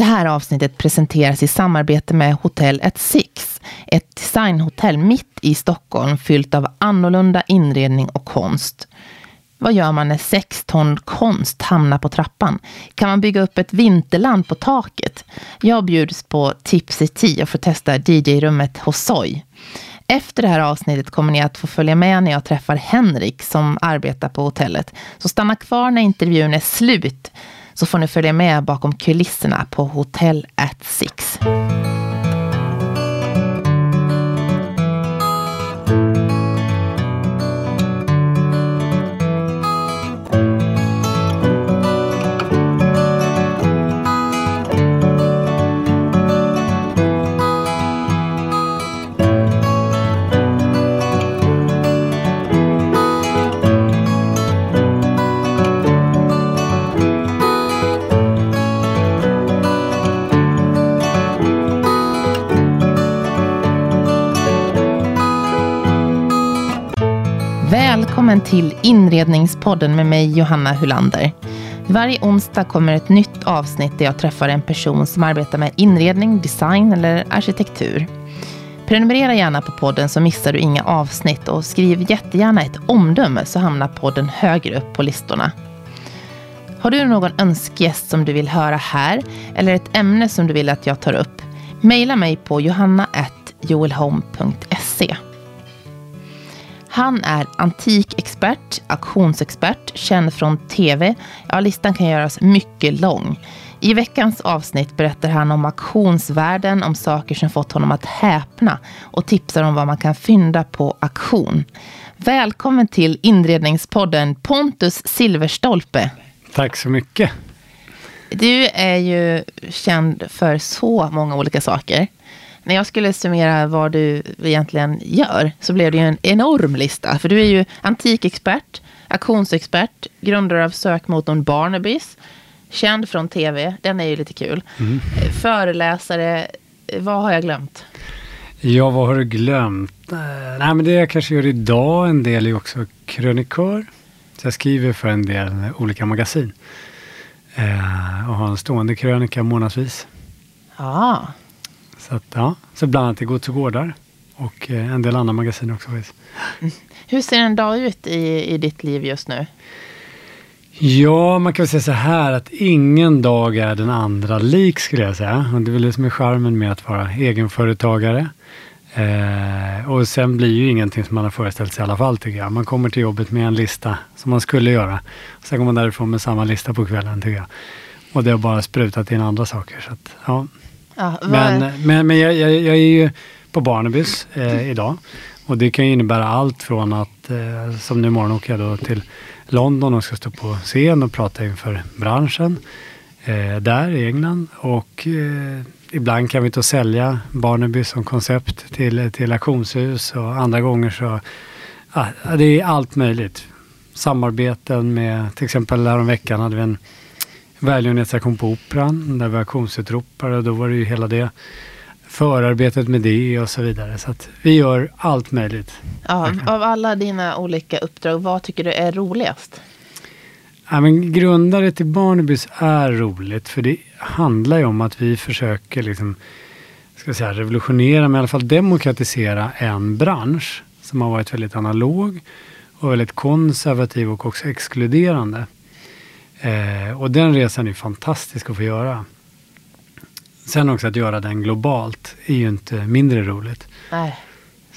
Det här avsnittet presenteras i samarbete med Hotell at Six, ett designhotell mitt i Stockholm fyllt av annorlunda inredning och konst. Vad gör man när sex ton konst hamnar på trappan? Kan man bygga upp ett vinterland på taket? Jag bjuds på Tipsy Tea och får testa DJ-rummet Hosoi. Efter det här avsnittet kommer ni att få följa med när jag träffar Henrik som arbetar på hotellet. Så stanna kvar när intervjun är slut så får ni följa med bakom kulisserna på Hotel at Six. Välkommen till Inredningspodden med mig Johanna Hulander. Varje onsdag kommer ett nytt avsnitt där jag träffar en person som arbetar med inredning, design eller arkitektur. Prenumerera gärna på podden så missar du inga avsnitt och skriv jättegärna ett omdöme så hamnar podden högre upp på listorna. Har du någon önskgäst som du vill höra här eller ett ämne som du vill att jag tar upp? Maila mig på johanna.joelholm.se. Han är antikexpert, auktionsexpert, känd från tv. Ja, listan kan göras mycket lång. I veckans avsnitt berättar han om auktionsvärlden, om saker som fått honom att häpna och tipsar om vad man kan fynda på auktion. Välkommen till inredningspodden Pontus Silverstolpe. Tack så mycket. Du är ju känd för så många olika saker. När jag skulle summera vad du egentligen gör så blev det ju en enorm lista. För du är ju antikexpert, auktionsexpert, grundare av sökmotorn Barnabys, känd från tv, den är ju lite kul. Mm. Föreläsare, vad har jag glömt? Ja, vad har du glömt? Nej, men det jag kanske gör idag en del är också krönikör. Så jag skriver för en del olika magasin. Eh, och har en stående krönika månadsvis. Ah. Så, att, ja, så bland annat i Gods och gårdar och eh, en del andra magasin också. Mm. Hur ser en dag ut i, i ditt liv just nu? Ja, man kan väl säga så här att ingen dag är den andra lik skulle jag säga. Och det är väl det som är charmen med att vara egenföretagare. Eh, och sen blir ju ingenting som man har föreställt sig i alla fall tycker jag. Man kommer till jobbet med en lista som man skulle göra. Sen går man därifrån med samma lista på kvällen tycker jag. Och det har bara sprutat in andra saker. Så att, ja. Ja, men men, men jag, jag, jag, är ju på Barnabys eh, idag. Och det kan ju innebära allt från att, eh, som nu imorgon åker jag då till London och ska stå på scen och prata inför branschen eh, där i England. Och eh, ibland kan vi ta och sälja Barnaby som koncept till, till auktionshus och andra gånger så, ja, det är allt möjligt. Samarbeten med, till exempel häromveckan hade vi en välgörenhetsaktion på Operan där vi auktionsutropare och då var det ju hela det förarbetet med det och så vidare. Så att vi gör allt möjligt. Ja, av alla dina olika uppdrag, vad tycker du är roligast? Ja, men grundare till Barnabys är roligt för det handlar ju om att vi försöker liksom, ska säga, revolutionera, men i alla fall demokratisera en bransch som har varit väldigt analog och väldigt konservativ och också exkluderande. Eh, och den resan är fantastisk att få göra. Sen också att göra den globalt är ju inte mindre roligt. Nej.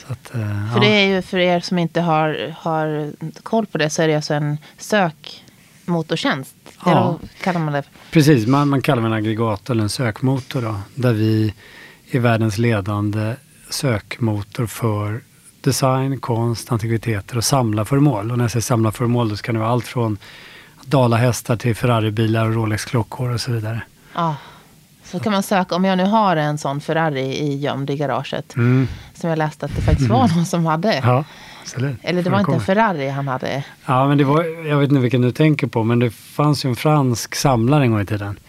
Att, eh, för det är ju för er som inte har, har koll på det så är det alltså en sökmotortjänst. Ja. kallar man det. Precis, man, man kallar det en aggregator eller en sökmotor då. Där vi är världens ledande sökmotor för design, konst, antikviteter och samlarföremål. Och när jag säger samlarföremål då ska det vara allt från dalahästar till Ferraribilar och Rolex-klockor och så vidare. Ja, så kan man söka, om jag nu har en sån Ferrari i gömd i garaget. Mm. Som jag läste att det faktiskt var någon som hade. Ja. Eller det var inte en Ferrari han hade. Ja, men det var, jag vet inte vilken du tänker på, men det fanns ju en fransk samlare en gång i tiden.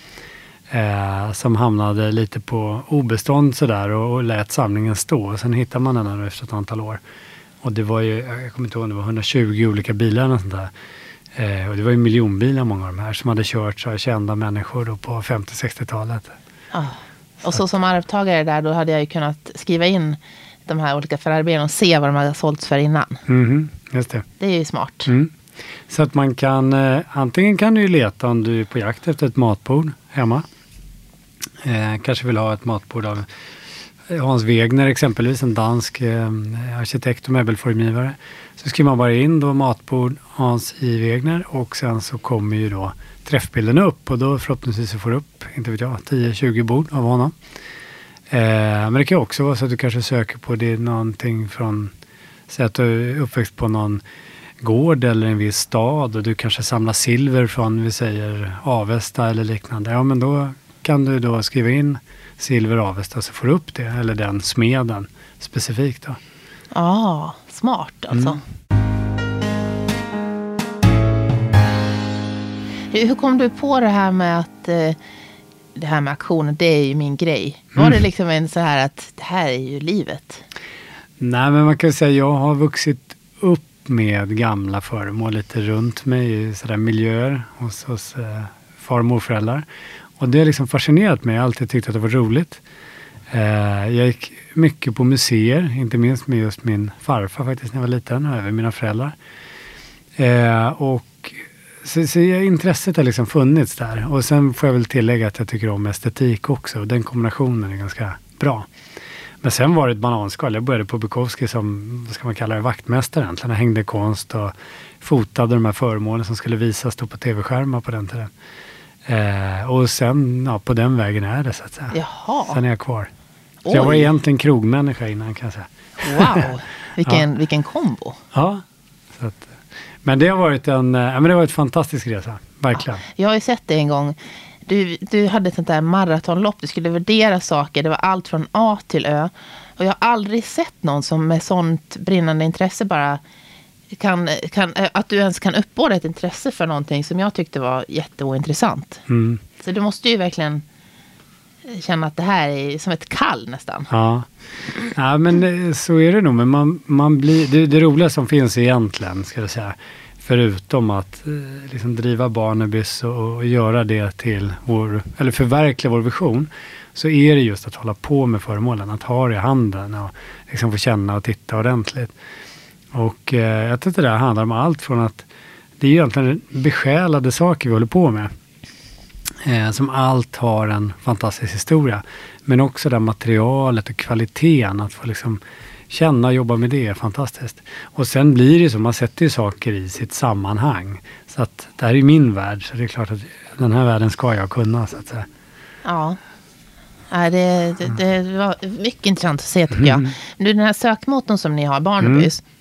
Eh, som hamnade lite på obestånd sådär och, och lät samlingen stå. Och sen hittade man den efter ett antal år. Och det var ju, jag kommer inte ihåg, det var 120 olika bilar och sånt där. Eh, och det var ju miljonbilar många av de här som hade kört så här, kända människor då på 50-60-talet. Ah. Och så som arvtagare där, då hade jag ju kunnat skriva in de här olika Ferrari och se vad de hade sålts för innan. Mhm, just det. Det är ju smart. Mm. Så att man kan, eh, antingen kan du ju leta om du är på jakt efter ett matbord hemma. Eh, kanske vill ha ett matbord av Hans Wegner exempelvis, en dansk eh, arkitekt och möbelformgivare. Så skriver man bara in då matbord Hans I. Wegner och sen så kommer ju då träffbilden upp och då förhoppningsvis så får du upp, inte vet jag, 10-20 bord av honom. Eh, men det kan också vara så att du kanske söker på det någonting från, säg att du är uppväxt på någon gård eller en viss stad och du kanske samlar silver från, vi säger Avesta eller liknande. Ja, men då kan du då skriva in Silver Avesta så får upp det, eller den smeden specifikt. Då. Ja, ah, smart alltså. Mm. Hur kom du på det här med att eh, det här med aktioner, det är ju min grej. Var det mm. liksom en så här att det här är ju livet? Nej, men man kan säga jag har vuxit upp med gamla föremål lite runt mig i sådär miljöer hos, hos eh, far och morföräldrar. Och det har liksom fascinerat mig. Jag har alltid tyckt att det var roligt. Eh, jag gick mycket på museer, inte minst med just min farfar faktiskt när jag var liten och även mina föräldrar. Eh, och så, så intresset har liksom funnits där. Och sen får jag väl tillägga att jag tycker om estetik också. Och den kombinationen är ganska bra. Men sen var det ett bananskal. Jag började på Bukowski som, vad ska man kalla det, vaktmästare egentligen. Jag hängde konst och fotade de här föremålen som skulle visas på tv-skärmar på den tiden. Eh, och sen, ja, på den vägen är det så att säga. Jaha. Sen är jag kvar. Så jag var egentligen krogmänniska innan kan jag säga. Wow, vilken, ja. vilken kombo. Ja. Att, men det har varit en, ja, men det har varit en fantastisk resa, verkligen. Ja, jag har ju sett det en gång. Du, du hade ett sånt där maratonlopp, du skulle värdera saker. Det var allt från A till Ö. Och jag har aldrig sett någon som med sånt brinnande intresse bara kan, kan, eh, att du ens kan uppbåda ett intresse för någonting som jag tyckte var jätteointressant. Mm. Så du måste ju verkligen känna att det här är som ett kall nästan. Ja, ja men eh, så är det nog. Men man, man blir, det, det roliga som finns egentligen, ska jag säga, förutom att eh, liksom driva Barnebys och, och göra det till vår, eller förverkliga vår vision, så är det just att hålla på med föremålen, att ha det i handen och liksom få känna och titta ordentligt. Och eh, jag tror att det där handlar om allt från att det är egentligen besjälade saker vi håller på med. Eh, som allt har en fantastisk historia. Men också det materialet och kvaliteten, att få liksom känna och jobba med det är fantastiskt. Och sen blir det så, man sätter ju saker i sitt sammanhang. Så att det här är min värld, så det är klart att den här världen ska jag kunna så att säga. Ja. Ja, det, det, det var mycket intressant att se tycker jag. Mm. Du, den här sökmotorn som ni har, Barnabys. Mm.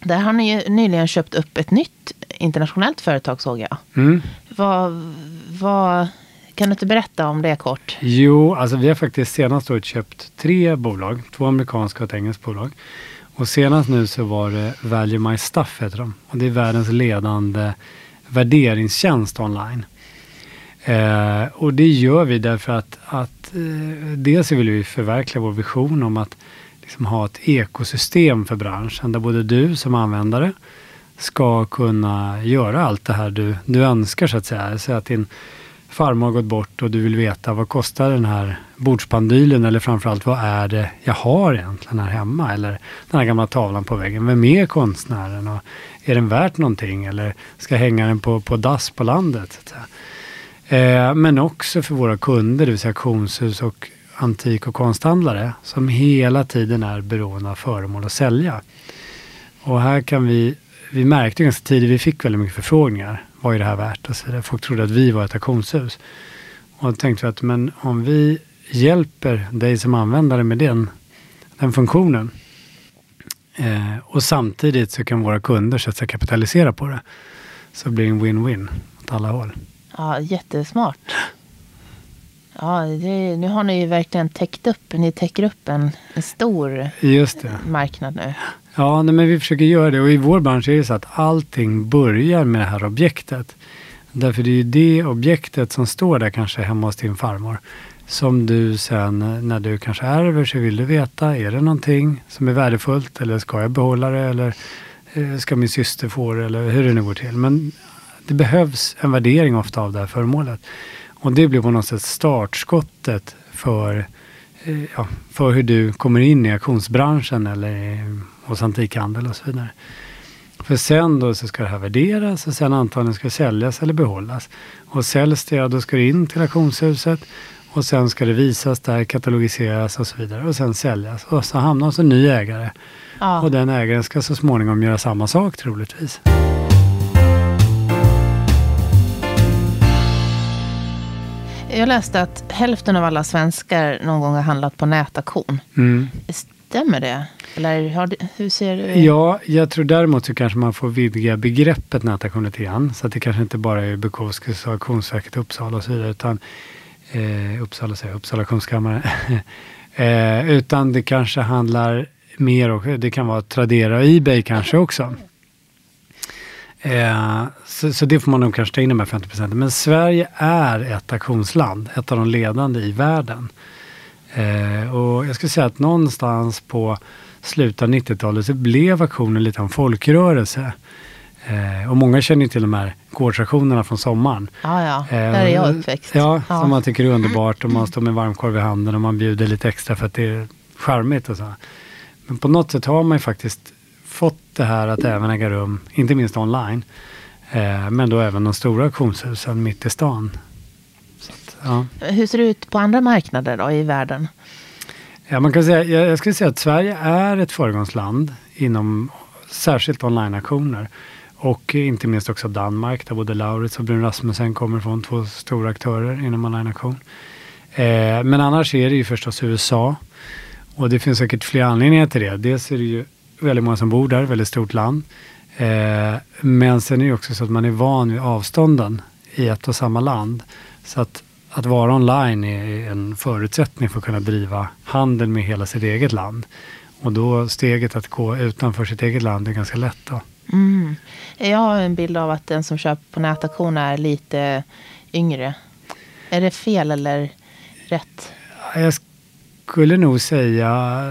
Där har ni ju nyligen köpt upp ett nytt internationellt företag såg jag. Mm. Vad, vad, kan du inte berätta om det kort? Jo, alltså vi har faktiskt senast året köpt tre bolag. Två amerikanska och ett engelskt bolag. Och senast nu så var det Value My Stuff heter de. Och det är världens ledande värderingstjänst online. Eh, och det gör vi därför att, att eh, dels vill vi förverkliga vår vision om att liksom ha ett ekosystem för branschen där både du som användare ska kunna göra allt det här du, du önskar så att säga. Säg att din farmor har gått bort och du vill veta vad kostar den här bordspandylen eller framförallt vad är det jag har egentligen här hemma eller den här gamla tavlan på väggen. Vem är konstnären och är den värt någonting eller ska jag hänga den på, på dass på landet? Så att säga. Eh, men också för våra kunder, det vill säga auktionshus och antik och konsthandlare som hela tiden är beroende av föremål att sälja. Och här kan vi, vi märkte ganska tidigt, vi fick väldigt mycket förfrågningar. Vad är det här värt? Och så. Folk trodde att vi var ett auktionshus. Och då tänkte vi att men om vi hjälper dig som användare med den, den funktionen eh, och samtidigt så kan våra kunder så att säga, kapitalisera på det. Så blir det en win-win åt alla håll. Ja, jättesmart. Ja, det, nu har ni ju verkligen täckt upp, ni täcker upp en, en stor marknad nu. Ja, nej, men vi försöker göra det och i vår bransch är det så att allting börjar med det här objektet. Därför det är ju det objektet som står där kanske hemma hos din farmor. Som du sen när du kanske ärver så vill du veta, är det någonting som är värdefullt eller ska jag behålla det eller eh, ska min syster få det eller hur det nu går till. Men det behövs en värdering ofta av det här föremålet. Och det blir på något sätt startskottet för, eh, ja, för hur du kommer in i auktionsbranschen eller hos antikhandel och så vidare. För sen då så ska det här värderas och sen antagligen ska det säljas eller behållas. Och säljs det, då ska det in till auktionshuset och sen ska det visas där, katalogiseras och så vidare och sen säljas. Och så hamnar hos en ny ägare. Ja. Och den ägaren ska så småningom göra samma sak troligtvis. Jag läste att hälften av alla svenskar någon gång har handlat på nätaktion. Mm. Stämmer det? Eller har, hur ser du? Ja, jag tror däremot så kanske man får vidga begreppet nätaktion lite grann. Så att det kanske inte bara är Bukowskis och Auktionsverket Uppsala och så vidare. Utan, eh, Uppsala säger Uppsala auktionskammare. eh, utan det kanske handlar mer och det kan vara Tradera och Ebay kanske också. Eh, så, så, det får man nog kanske ta in de här 50 procenten. Men Sverige är ett auktionsland, ett av de ledande i världen. Eh, och jag skulle säga att någonstans på slutet av 90-talet så blev auktionen lite av en folkrörelse. Eh, och många känner ju till de här gårdsauktionerna från sommaren. Ja, ja. Eh, där är jag uppväxt. Ja, ja, som man tycker är underbart och man står med varmkorv i handen och man bjuder lite extra för att det är charmigt och så. Men på något sätt har man ju faktiskt fått det här att även äga rum, inte minst online, eh, men då även de stora auktionshusen mitt i stan. Att, ja. Hur ser det ut på andra marknader då i världen? Ja, man kan säga, jag, jag skulle säga att Sverige är ett föregångsland inom särskilt online-auktioner. Och inte minst också Danmark där både Lauritz och Brun Rasmussen kommer från, två stora aktörer inom online-auktion. Eh, men annars är det ju förstås USA. Och det finns säkert flera anledningar till det. Dels är det ju väldigt många som bor där, väldigt stort land. Eh, men sen är det också så att man är van vid avstånden i ett och samma land. Så att, att vara online är en förutsättning för att kunna driva handel med hela sitt eget land. Och då steget att gå utanför sitt eget land är ganska lätt. Då. Mm. Jag har en bild av att den som köper på nätauktion är lite yngre. Är det fel eller rätt? Jag skulle nog säga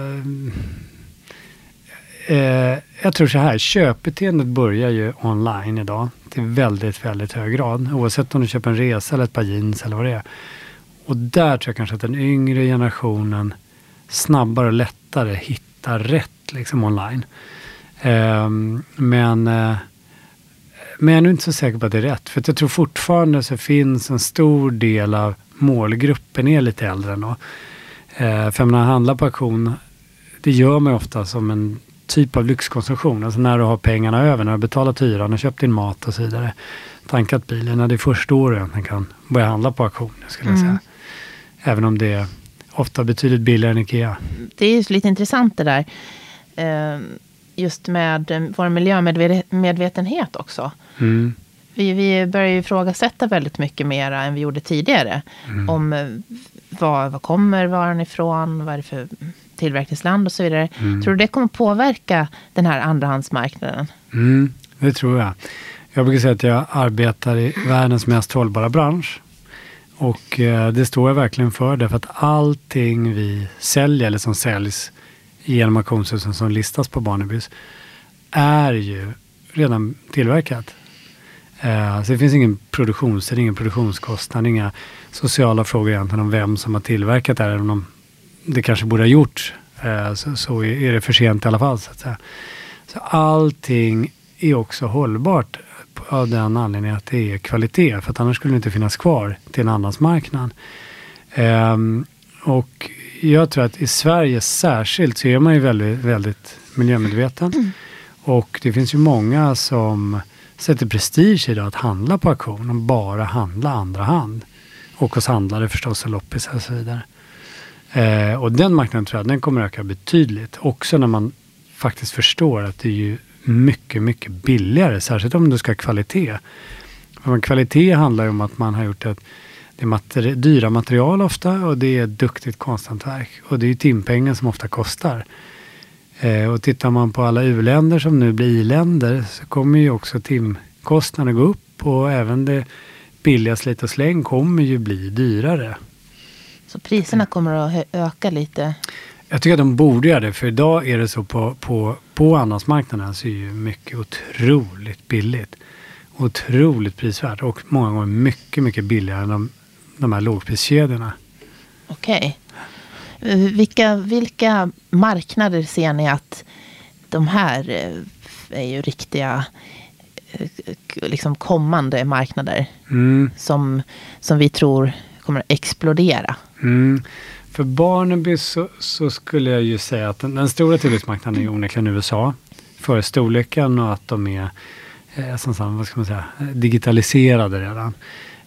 Eh, jag tror så här, köpbeteendet börjar ju online idag till väldigt, väldigt hög grad. Oavsett om du köper en resa eller ett par jeans eller vad det är. Och där tror jag kanske att den yngre generationen snabbare och lättare hittar rätt liksom online. Eh, men, eh, men jag är nog inte så säker på att det är rätt. För jag tror fortfarande så finns en stor del av målgruppen är lite äldre ändå. Eh, för när man handlar på auktion, det gör man ofta som en typ av lyxkonsumtion. Alltså när du har pengarna över, när du har betalat hyran och köpt din mat och så vidare. Tankat bilen, när det är första året man kan börja handla på auktion. Skulle jag säga. Mm. Även om det är ofta betydligt billigare än Ikea. Det är ju lite intressant det där. Ehm, just med eh, vår miljömedvetenhet också. Mm. Vi, vi börjar ju ifrågasätta väldigt mycket mer än vi gjorde tidigare. Mm. Om eh, var, var kommer varan ifrån? Vad är det för tillverkningsland och så vidare. Mm. Tror du det kommer påverka den här andrahandsmarknaden? Mm, det tror jag. Jag brukar säga att jag arbetar i världens mest hållbara bransch. Och eh, det står jag verkligen för därför att allting vi säljer eller som säljs genom auktionshusen som listas på Barnebys är ju redan tillverkat. Eh, så det finns ingen produktionstid, ingen produktionskostnad, inga sociala frågor egentligen om vem som har tillverkat det här, även om det kanske borde ha gjorts, eh, så, så, är det för sent i alla fall. Så, att så allting är också hållbart av den anledningen att det är kvalitet. För annars skulle det inte finnas kvar till en andrahandsmarknad. Um, och jag tror att i Sverige särskilt så är man ju väldigt, väldigt miljömedveten. Mm. Och det finns ju många som sätter prestige i det att handla på auktion och bara handla andra hand. Och hos handlare förstås och loppisar och så vidare. Eh, och den marknaden tror jag den kommer öka betydligt. Också när man faktiskt förstår att det är ju mycket, mycket billigare. Särskilt om du ska ha kvalitet. För kvalitet handlar ju om att man har gjort ett det är materi dyra material ofta och det är duktigt konsthantverk. Och det är ju timpengen som ofta kostar. Eh, och tittar man på alla u-länder som nu blir i-länder så kommer ju också timkostnaden gå upp och även det billiga slit och släng kommer ju bli dyrare. Så priserna kommer att öka lite? Jag tycker att de borde göra det. För idag är det så på, på, på andrahandsmarknaden så är ju mycket otroligt billigt. Otroligt prisvärt och många gånger mycket, mycket billigare än de, de här lågpriskedjorna. Okej. Eh, Vilka, vilka marknader ser ni att de här eh, är ju riktiga eh, liksom kommande marknader Mm. som, som vi tror kommer att explodera? Mm. För Barnaby så, så skulle jag ju säga att den, den stora tillväxtmarknaden är onekligen USA. För storleken och att de är eh, som vad ska man säga, digitaliserade redan.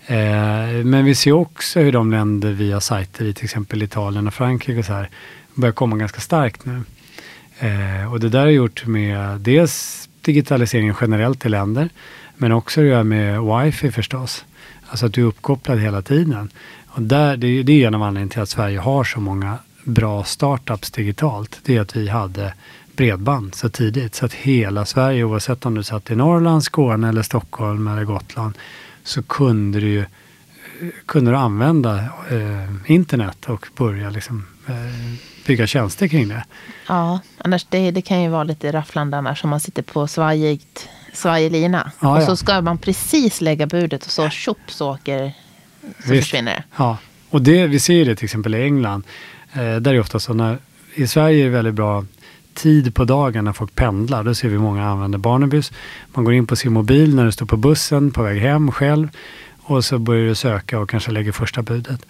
Eh, men vi ser också hur de länder vi har sajter i, till exempel Italien och Frankrike och så här, börjar komma ganska starkt nu. Eh, och det där är gjort med dels digitaliseringen generellt i länder, men också det göra med wifi förstås. Alltså att du är uppkopplad hela tiden. Och där, det, är- det är en av anledningarna till att Sverige har så många bra startups digitalt. Det är att vi hade bredband så tidigt. Så att hela Sverige, oavsett om du satt i Norrland, Skåne eller Stockholm eller Gotland, så kunde du kunde du använda eh, internet och börja liksom, eh, bygga tjänster kring det. Ja, annars det, det kan ju vara lite rafflande annars om man sitter på svajigt, svajig lina. Ja, och så ska man precis lägga budet och så tjopp så åker, så Visst. försvinner det. Ja, och det, vi ser det till exempel i England. Eh, där är det ofta så när, i Sverige är det väldigt bra tid på dagen när folk pendlar. Då ser vi många använder Barnabys. Man går in på sin mobil när du står på bussen på väg hem själv. Och så börjar du söka och kanske lägger första budet.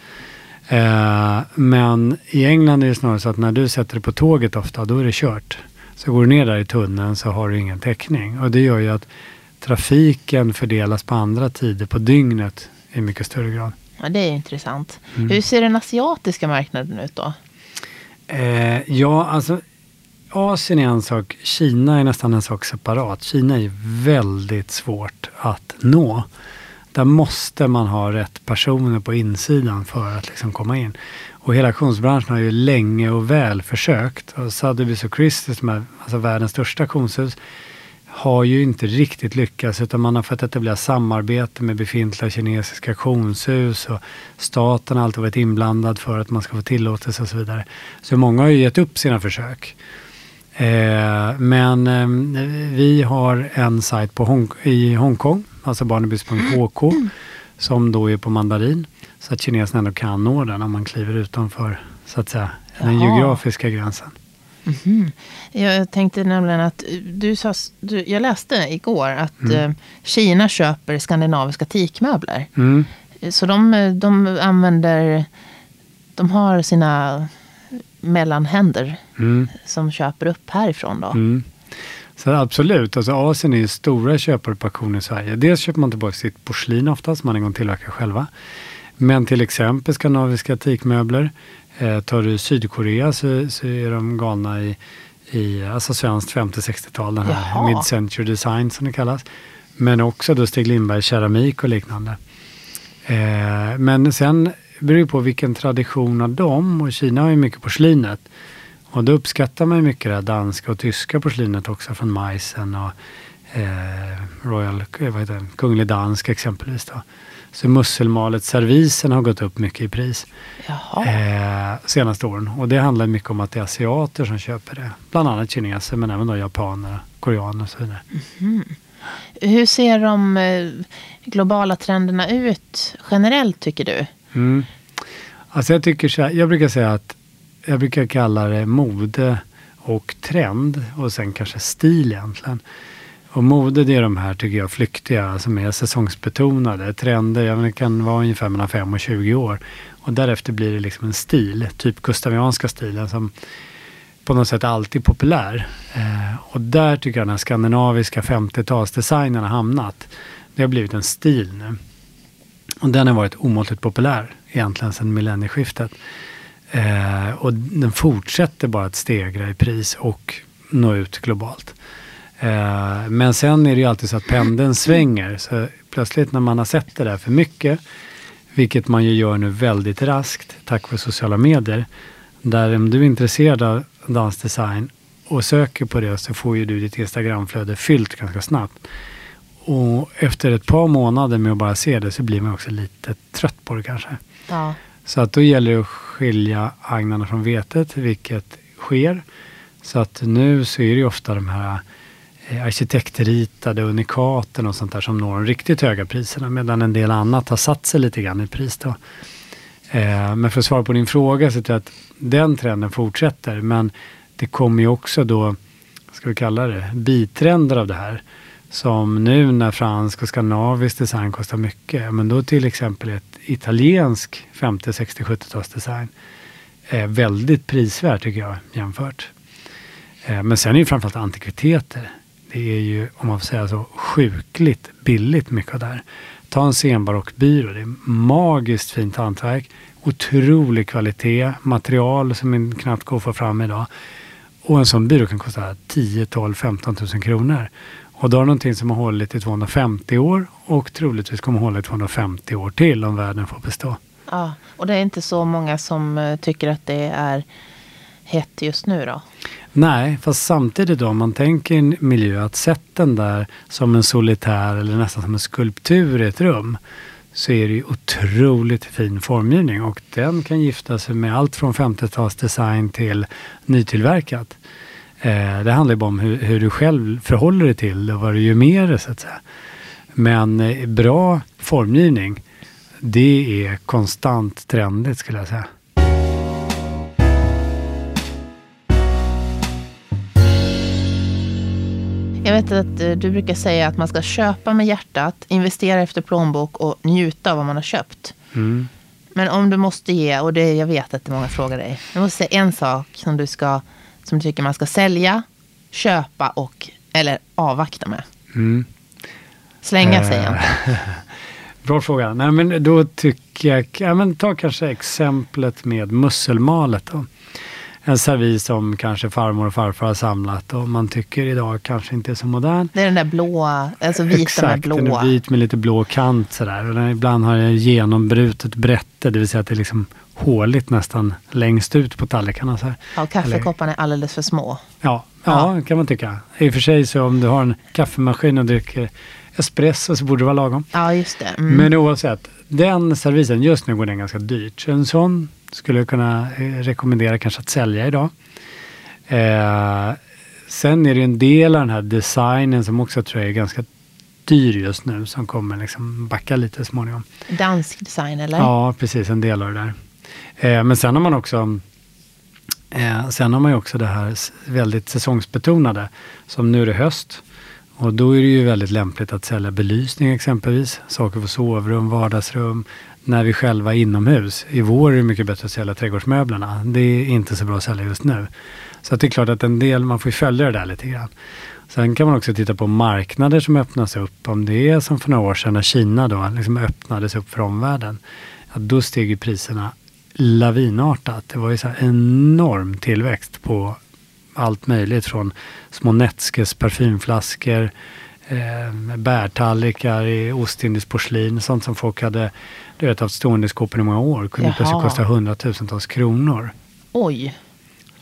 Eh, men i England är det snarare så att när du sätter dig på tåget ofta, då är det kört. Så går du ner där i tunneln så har du ingen täckning. Och det gör ju att trafiken fördelas på andra tider på dygnet i mycket större grad. Ja, det är intressant. Mm. Hur ser den asiatiska marknaden ut då? Eh, ja, alltså Asien är en sak, Kina är nästan en sak separat. Kina är väldigt svårt att nå. Där måste man ha rätt personer på insidan för att liksom komma in. Och hela auktionsbranschen har ju länge och väl försökt. Och Sotheby's och Christie's, som är alltså världens största auktionshus, har ju inte riktigt lyckats utan man har fått etablera samarbete med befintliga kinesiska auktionshus och staten har alltid varit inblandad för att man ska få tillåtelse och så vidare. Så många har ju gett upp sina försök. Eh, men eh, vi har en sajt på Hong- i Hongkong, alltså barnebys.hk, som då är på mandarin. Så att kineserna ändå kan nå den om man kliver utanför så att säga, den Jaha. geografiska gränsen. Mhm. Jag tänkte nämligen att du sa, du, jag läste igår att Mm. eh, Kina köper skandinaviska teakmöbler. Mm. Så de, de använder, de har sina mellanhänder Mm. som köper upp härifrån då. Mm. Så absolut, alltså Asien är ju stora köpare på auktion i Sverige. Dels köper man tillbaka sitt porslin ofta som man en gång tillverkar själva. Men till exempel skandinaviska teakmöbler. Eh, tar du Sydkorea så, så är de galna i, i alltså svenskt 50-60-tal, den här mid-century design som det kallas. Men också då Stig Lindberg keramik och liknande. Eh, men sen beror det på vilken tradition av dem och Kina har ju mycket porslinet. Och då uppskattar man ju mycket det här danska och tyska porslinet också från Majsen och eh, Royal, vad heter det, Kunglig Dansk exempelvis. Då. Så musselmalet servisen har gått upp mycket i pris eh, senaste åren. Och det handlar mycket om att det är asiater som köper det. Bland annat kineser men även då japaner, koreaner och så vidare. Hur ser de eh, globala trenderna ut generellt tycker du? Mm. Alltså jag, tycker så här, jag brukar säga att jag brukar kalla det mode och trend och sen kanske stil egentligen. Och mode det är de här tycker jag flyktiga som är säsongsbetonade. Trender jag menar, det kan vara ungefär mellan 5 och 20 år. Och därefter blir det liksom en stil, typ gustavianska stilen som på något sätt alltid populär. Eh, och där tycker jag den här skandinaviska 50-talsdesignen har hamnat. Det har blivit en stil nu. Och den har varit omåttligt populär egentligen sedan millennieskiftet. Eh, och den fortsätter bara att stegra i pris och nå ut globalt. Eh, men sen är det ju alltid så att pendeln svänger. Så plötsligt när man har sett det där för mycket, vilket man ju gör nu väldigt raskt tack vare sociala medier. Där om du är intresserad av dansdesign och söker på det så får ju du ditt Instagramflöde fyllt ganska snabbt. Och efter ett par månader med att bara se det så blir man också lite trött på det kanske. Ja. Så att då gäller det att skilja agnarna från vetet, vilket sker. Så att nu så är det ju ofta de här Eh, arkitektritade unikaten och sånt där som når de riktigt höga priserna medan en del annat har satt sig lite grann i pris. Då. Eh, men för att svara på din fråga så tror jag att den trenden fortsätter men det kommer ju också då, ska vi kalla det, bitrender av det här. Som nu när fransk och skandinavisk design kostar mycket, men då till exempel ett italiensk 50, 60, 70-talsdesign är väldigt prisvärt tycker jag jämfört. Eh, men sen är ju framförallt antikviteter. Det är ju, om man får säga så, sjukligt billigt mycket av det här. Ta en senbarockbyrå, det är magiskt fint hantverk, otrolig kvalitet, material som knappt går att få fram idag. Och en sån byrå kan kosta 10, 12, 15 000 kronor. Och då har någonting som har hållit i 250 år och troligtvis kommer hålla i 250 år till om världen får bestå. Ja, och det är inte så många som eh, tycker att det är hett just nu då? Nej, fast samtidigt då om man tänker en miljö att sätta den där som en solitär eller nästan som en skulptur i ett rum så är det ju otroligt fin formgivning och den kan gifta sig med allt från 50-talsdesign till nytillverkat. Eh, det handlar ju bara om hur, hur, du själv förhåller dig till det och vad du gör med det så att säga. Men eh, bra formgivning, det är konstant trendigt skulle jag säga. Jag vet att eh, du brukar säga att man ska köpa med hjärtat, investera efter plånbok och njuta av vad man har köpt. Mm. Men om du måste ge, och det, jag vet att det är många frågar dig. Du måste säga en sak som du, ska, som du tycker man ska sälja, köpa och eller avvakta med. Mm. Slänga sig uh, Bra fråga. Nej, men då tycker jag, ja, men ta kanske exemplet med musselmalet. Då en servis som kanske farmor och farfar har samlat och man tycker idag kanske inte är så modern. Det är den där blåa, alltså vita Exakt, med blå. den är vit med lite blå kant sådär. Och den ibland har den genombrutet brätte, det vill säga att det är liksom håligt nästan längst ut på tallrikarna. Så här. Ja, kaffekopparna är alldeles för små. Ja, ja, ja, kan man tycka. I och för sig så om du har en kaffemaskin och dricker espresso så borde det vara lagom. Ja, just det. Mm. Men oavsett, den servisen, just nu går den ganska dyrt. Så en sån skulle jag kunna eh, rekommendera kanske att sälja idag. Eh, sen är det en del av den här designen som också tror jag är ganska dyr just nu som kommer liksom backa lite småningom. Dansk design eller? Ja, precis. En del av det där. Eh, men sen har man också eh, Sen har man ju också det här väldigt säsongsbetonade. Som nu är det höst. Och då är det ju väldigt lämpligt att sälja belysning exempelvis. Saker för sovrum, vardagsrum, när vi själva är inomhus. I vår är det mycket bättre att sälja trädgårdsmöblerna. Det är inte så bra att sälja just nu. Så det är klart att en del, man får följa det där lite grann. Sen kan man också titta på marknader som öppnas upp. Om det är som för några år sedan när Kina då liksom öppnades upp för omvärlden. Ja, då steg ju priserna lavinartat. Det var ju så enorm tillväxt på allt möjligt från små Netskes parfymflaskor, eh, bärtallrikar i ostindiskt porslin, sånt som folk hade du vet, haft stående i skåpen i många år. kunde Jaha. plötsligt kosta hundratusentals kronor. Oj.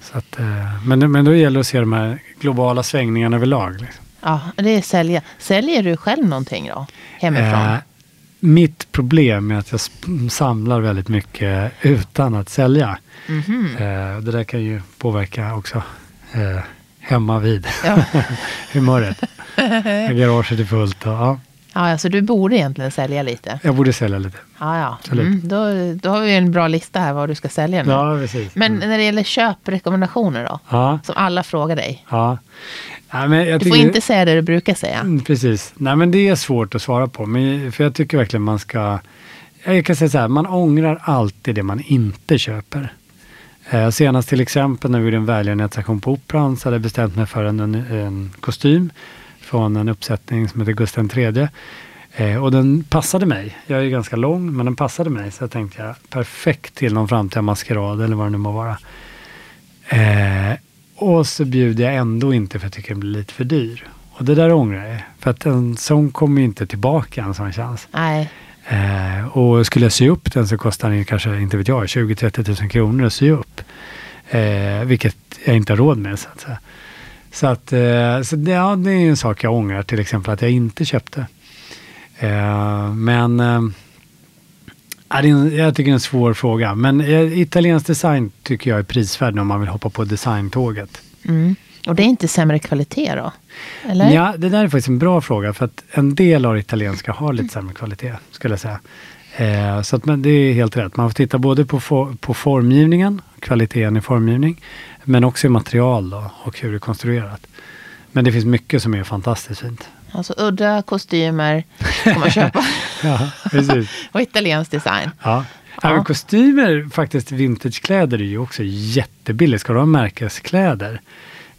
Så att, eh, men, men då gäller det att se de här globala svängningarna överlag. Liksom. Ja, det är sälja. Säljer du själv någonting då? Hemifrån? Eh, mitt problem är att jag samlar väldigt mycket utan att sälja. Mm -hmm. eh, det där kan ju påverka också eh, hemma vid ja. humöret. Garaget är fullt. Och, ja. Ja, alltså du borde egentligen sälja lite. Jag borde sälja lite. Ja, ja. Mm, då, då har vi en bra lista här vad du ska sälja nu. Ja, precis. Men mm. när det gäller köprekommendationer då? Ja. Som alla frågar dig. Ja. Ja, men jag du får inte säga det du brukar säga. Mm, precis. Nej, men det är svårt att svara på. Men, för jag tycker verkligen man ska... Jag kan säga så här, man ångrar alltid det man inte köper. Eh, senast till exempel när vi gjorde en välgörenhetsaktion på Operan så hade jag bestämt mig för en, en, kostym från en uppsättning som heter Gustav III. Eh, och den passade mig. Jag är ganska lång, men den passade mig. Så jag tänkte jag, perfekt till någon framtida maskerad eller vad det nu må vara. Eh, och så bjuder jag ändå inte för jag tycker den blir lite för dyr. Och det där ångrar jag. För att en sån kommer ju inte tillbaka en sån chans. Nej. Eh, och skulle jag sy upp den så kostar den kanske, inte vet jag, 20-30 000 kronor att sy upp. Eh, vilket jag inte har råd med så att säga. Så, att, eh, så det, ja, det är en sak jag ångrar, till exempel att jag inte köpte. Eh, men eh, jag tycker det är en svår fråga. Men eh, italiensk design tycker jag är prisvärd om man vill hoppa på designtåget. Mm. Och det är inte sämre kvalitet då? Eller? Ja, det där är faktiskt en bra fråga. För att en del av det italienska har lite sämre kvalitet, skulle jag säga. Eh, så att, men det är helt rätt. Man får titta både på, for, på formgivningen, kvaliteten i formgivning, men också i material då, och hur det är konstruerat. Men det finns mycket som är fantastiskt fint. Alltså udda kostymer får man köpa. ja, precis. och italiensk design. Ja. Ja. Även kostymer, faktiskt vintagekläder är ju också jättebilligt. Ska du ha märkeskläder,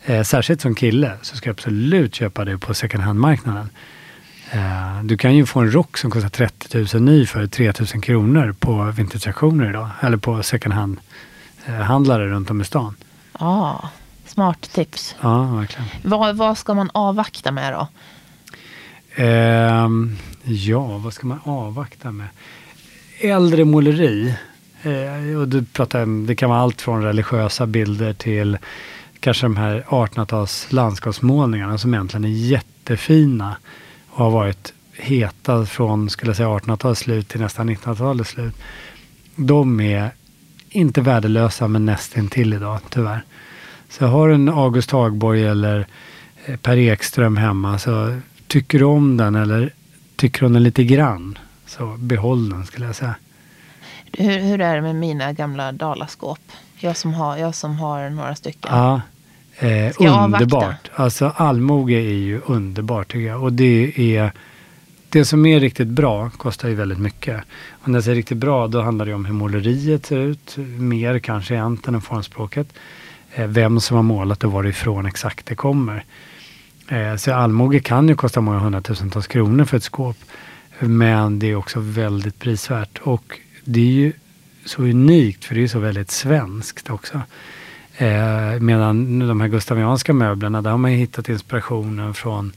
eh, särskilt som kille, så ska du absolut köpa det på second hand-marknaden. Eh, du kan ju få en rock som kostar 30 000 ny för 3 000 kronor på vintageauktioner idag. Eller på second hand-handlare eh, runt om i stan. Ja, ah, smart tips. Ja, verkligen. Vad, vad ska man avvakta med då? Eh, ja, vad ska man avvakta med? Äldre måleri. Eh, och du pratar, det kan vara allt från religiösa bilder till kanske de här 1800-tals landskapsmålningarna som egentligen är jättefina och har varit heta från skulle jag säga 1800-talets slut till nästan 1900-talets slut. De är inte värdelösa men nästintill idag tyvärr. Så har du en August Hagborg eller eh, Per Ekström hemma så tycker du om den eller tycker om den lite grann så behåll den skulle jag säga. Hur, hur är det med mina gamla dalaskåp? Jag som har, jag som har några stycken. Ja, eh, underbart. Alltså allmoge är ju underbart tycker jag. Och det är det som är riktigt bra kostar ju väldigt mycket. Och när jag säger riktigt bra då handlar det om hur måleriet ser ut. Mer kanske egentligen än formspråket. Eh, vem som har målat och varifrån exakt det kommer. Eh, så allmoge kan ju kosta många hundratusentals kronor för ett skåp. Men det är också väldigt prisvärt. Och det är ju så unikt för det är så väldigt svenskt också. Eh, medan de här gustavianska möblerna, där har man hittat inspirationen från,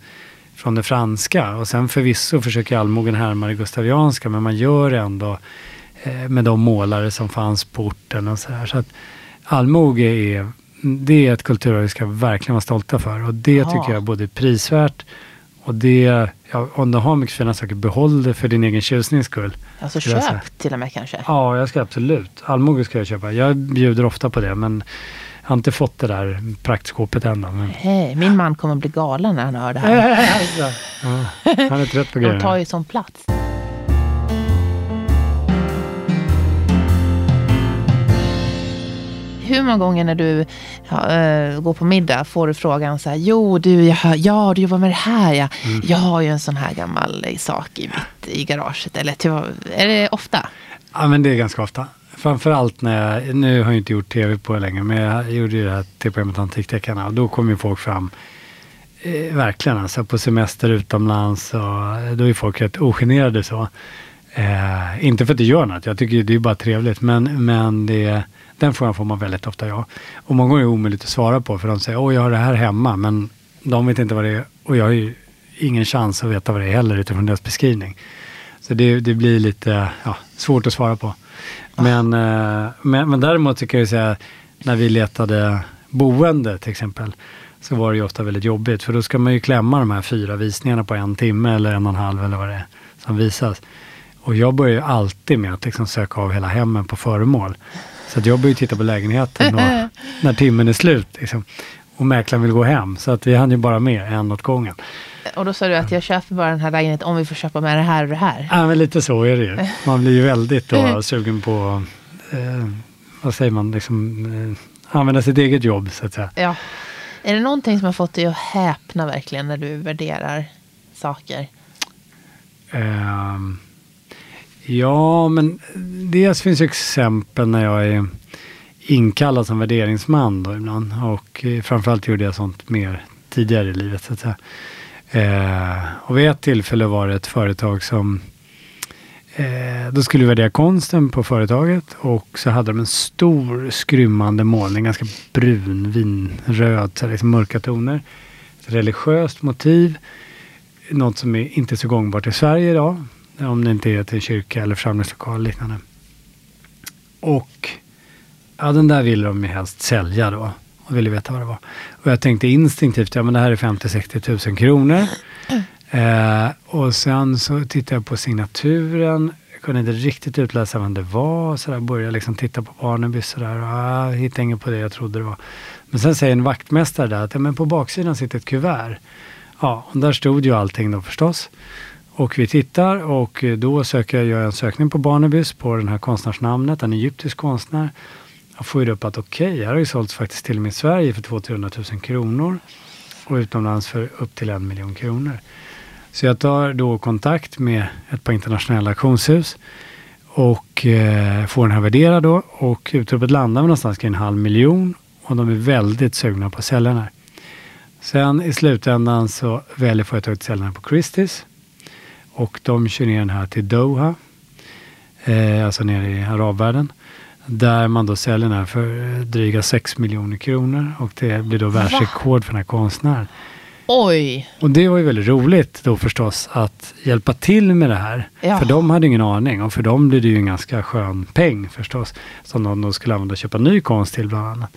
från det franska. Och sen förvisso försöker allmogen härma det gustavianska, men man gör det ändå eh, med de målare som fanns på orten och så här. Så att allmoge är, det är ett kulturarv vi ska verkligen vara stolta för. Och det Aha. tycker jag är både prisvärt och det, ja, om du har mycket fina saker, behåll det för din egen tjusnings skull. Alltså köp till och med kanske? Ja, jag ska absolut. Allmoge ska jag köpa. Jag bjuder ofta på det, men jag har inte fått det där praktskåpet än. Men... Hey, min man kommer bli galen när han hör det här. ja, han är trött på grejer. De tar ju sån plats. Hur många gånger när du ja, äh, går på middag får du frågan så här, jo du, jag hör, ja du jobbar med det här ja. Mm. Jag har ju en sån här gammal sak i mitt i garaget. Eller är det ofta? Ja men det är ganska ofta. Framförallt när jag, nu har jag inte gjort tv på länge, men jag gjorde ju det här tv-programmet Antikdeckarna och då kom ju folk fram eh, verkligen alltså på semester utomlands och då är folk rätt ogenerade så. Eh, inte för att det gör något, jag tycker det är bara trevligt, men, men det, den frågan får man väldigt ofta ja. Och många gånger är det omöjligt att svara på för de säger åh jag har det här hemma, men de vet inte vad det är och jag har ju ingen chans att veta vad det är heller utifrån deras beskrivning. Så det, det blir lite ja, svårt att svara på. Men, eh, men, men däremot så kan jag säga när vi letade boende till exempel så var det ju ofta väldigt jobbigt för då ska man ju klämma de här fyra visningarna på en timme eller en och en halv eller vad det är som visas. Och jag börjar ju alltid med att liksom söka av hela hemmen på föremål. Så jag börjar titta på lägenheten och, när timmen är slut. Liksom. Och mäklaren vill gå hem. Så att vi hann ju bara med en åt gången. Och då sa du att jag köper bara den här lägenheten om vi får köpa med det här och det här. Ja, men lite så är det ju. Man blir ju väldigt då sugen på, eh, vad säger man, liksom, eh, använda sitt eget jobb så att säga. Ja. Är det någonting som har fått dig att häpna verkligen när du värderar saker? Eh, ja, men dels finns det exempel när jag är inkallad som värderingsman då ibland. Och eh, framförallt gjorde jag sånt mer tidigare i livet. Så att säga. Eh, och vid ett tillfälle var det ett företag som eh, då skulle vi värdera konsten på företaget och så hade de en stor skrymmande målning, ganska brun, vinröd, så liksom mörka toner. Ett religiöst motiv, något som är inte så gångbart i Sverige idag, om det inte är till kyrka eller församlingslokal och liknande. Och ja, den där ville de ju helst sälja då och ville veta vad det var. Och jag tänkte instinktivt, ja men det här är 50-60 000 kronor. Eh, och sen så tittade jag på signaturen, kunde inte riktigt utläsa vem det var. Så där började liksom titta på Barnaby sådär. Ah, hittade inget på det jag trodde det var. Men sen säger en vaktmästare där att ja, men på baksidan sitter ett kuvert. Ja, och där stod ju allting då förstås. Och vi tittar och eh, då söker jag göra en sökning på Barnabys på den här konstnärsnamnet, en egyptisk konstnär. Jag får ju upp att okej, okay, här har ju sålts faktiskt till och med i Sverige för 200 000 kronor och utomlands för upp till en miljon kronor. Så jag tar då kontakt med ett par internationella auktionshus och eh, får den här värderad då och utropet landar någonstans kring en halv miljon och de är väldigt sugna på att sälja den här. Sen i slutändan så väljer företaget att sälja den på Christie's och de kör ner den här till Doha, eh, alltså nere i arabvärlden. Där man då säljer den här för dryga 6 miljoner kronor och det blir då världsrekord för den här konstnären. Oj! Och det var ju väldigt roligt då förstås att hjälpa till med det här. Ja. För de hade ingen aning och för dem blir det ju en ganska skön peng förstås. Som de då skulle använda och köpa ny konst till bland annat.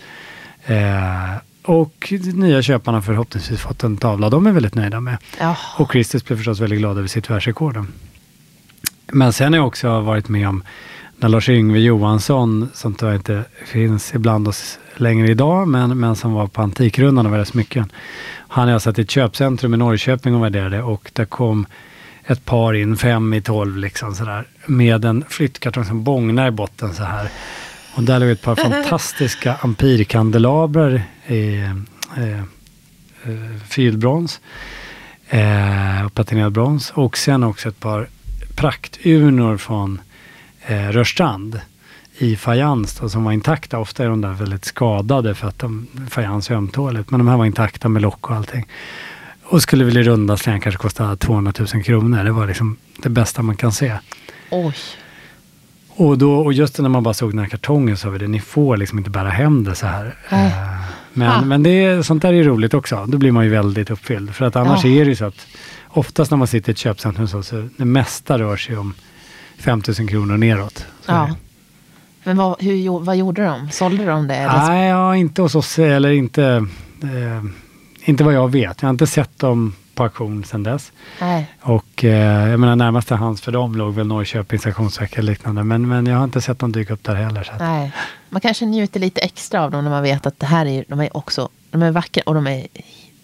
Eh, och nya köparna förhoppningsvis fått en tavla de är väldigt nöjda med. Ja. Och Christus blev förstås väldigt glad över sitt världsrekord. Men sen har jag också varit med om när Lars-Yngve Johansson, som tyvärr inte finns ibland oss längre idag, men, men som var på Antikrundan och väldigt smycken. Han är satt i ett köpcentrum i Norrköping och värderade och där kom ett par in, fem i tolv liksom sådär, med en flyttkartong som bångnar i botten så här. Och där låg ett par fantastiska ampirkandelabrar i eh, eh, fyrbrons eh, och platinerad brons. Och sen också ett par prakturnor från eh, Rörstrand i fajans då, som var intakta. Ofta är de där väldigt skadade för att de, fajans är ömtåligt. Men de här var intakta med lock och allting. Och skulle väl i runda slängar kanske kosta 200 000 kronor. Det var liksom det bästa man kan se. Oj. Och, då, och just när man bara såg den här kartongen så sa vi det, ni får liksom inte bära hem det så här. Äh. Men, ah. men det, sånt där är roligt också. Då blir man ju väldigt uppfylld. För att annars ah. är det ju så att oftast när man sitter i ett köpcentrum så, så det mesta rör sig om 5 000 kronor neråt. Ja. Men vad, hur, vad gjorde de? Sålde de det? Eller? Nej, ja, inte hos oss, eller inte, eh, inte vad jag vet. Jag har inte sett dem på auktion sedan dess. Nej. Och eh, jag menar närmaste hands för dem låg väl Norrköpings auktionsvecka eller liknande. Men, men jag har inte sett dem dyka upp där heller. Så att. Nej. Man kanske njuter lite extra av dem när man vet att det här är, de är också de är vackra och de är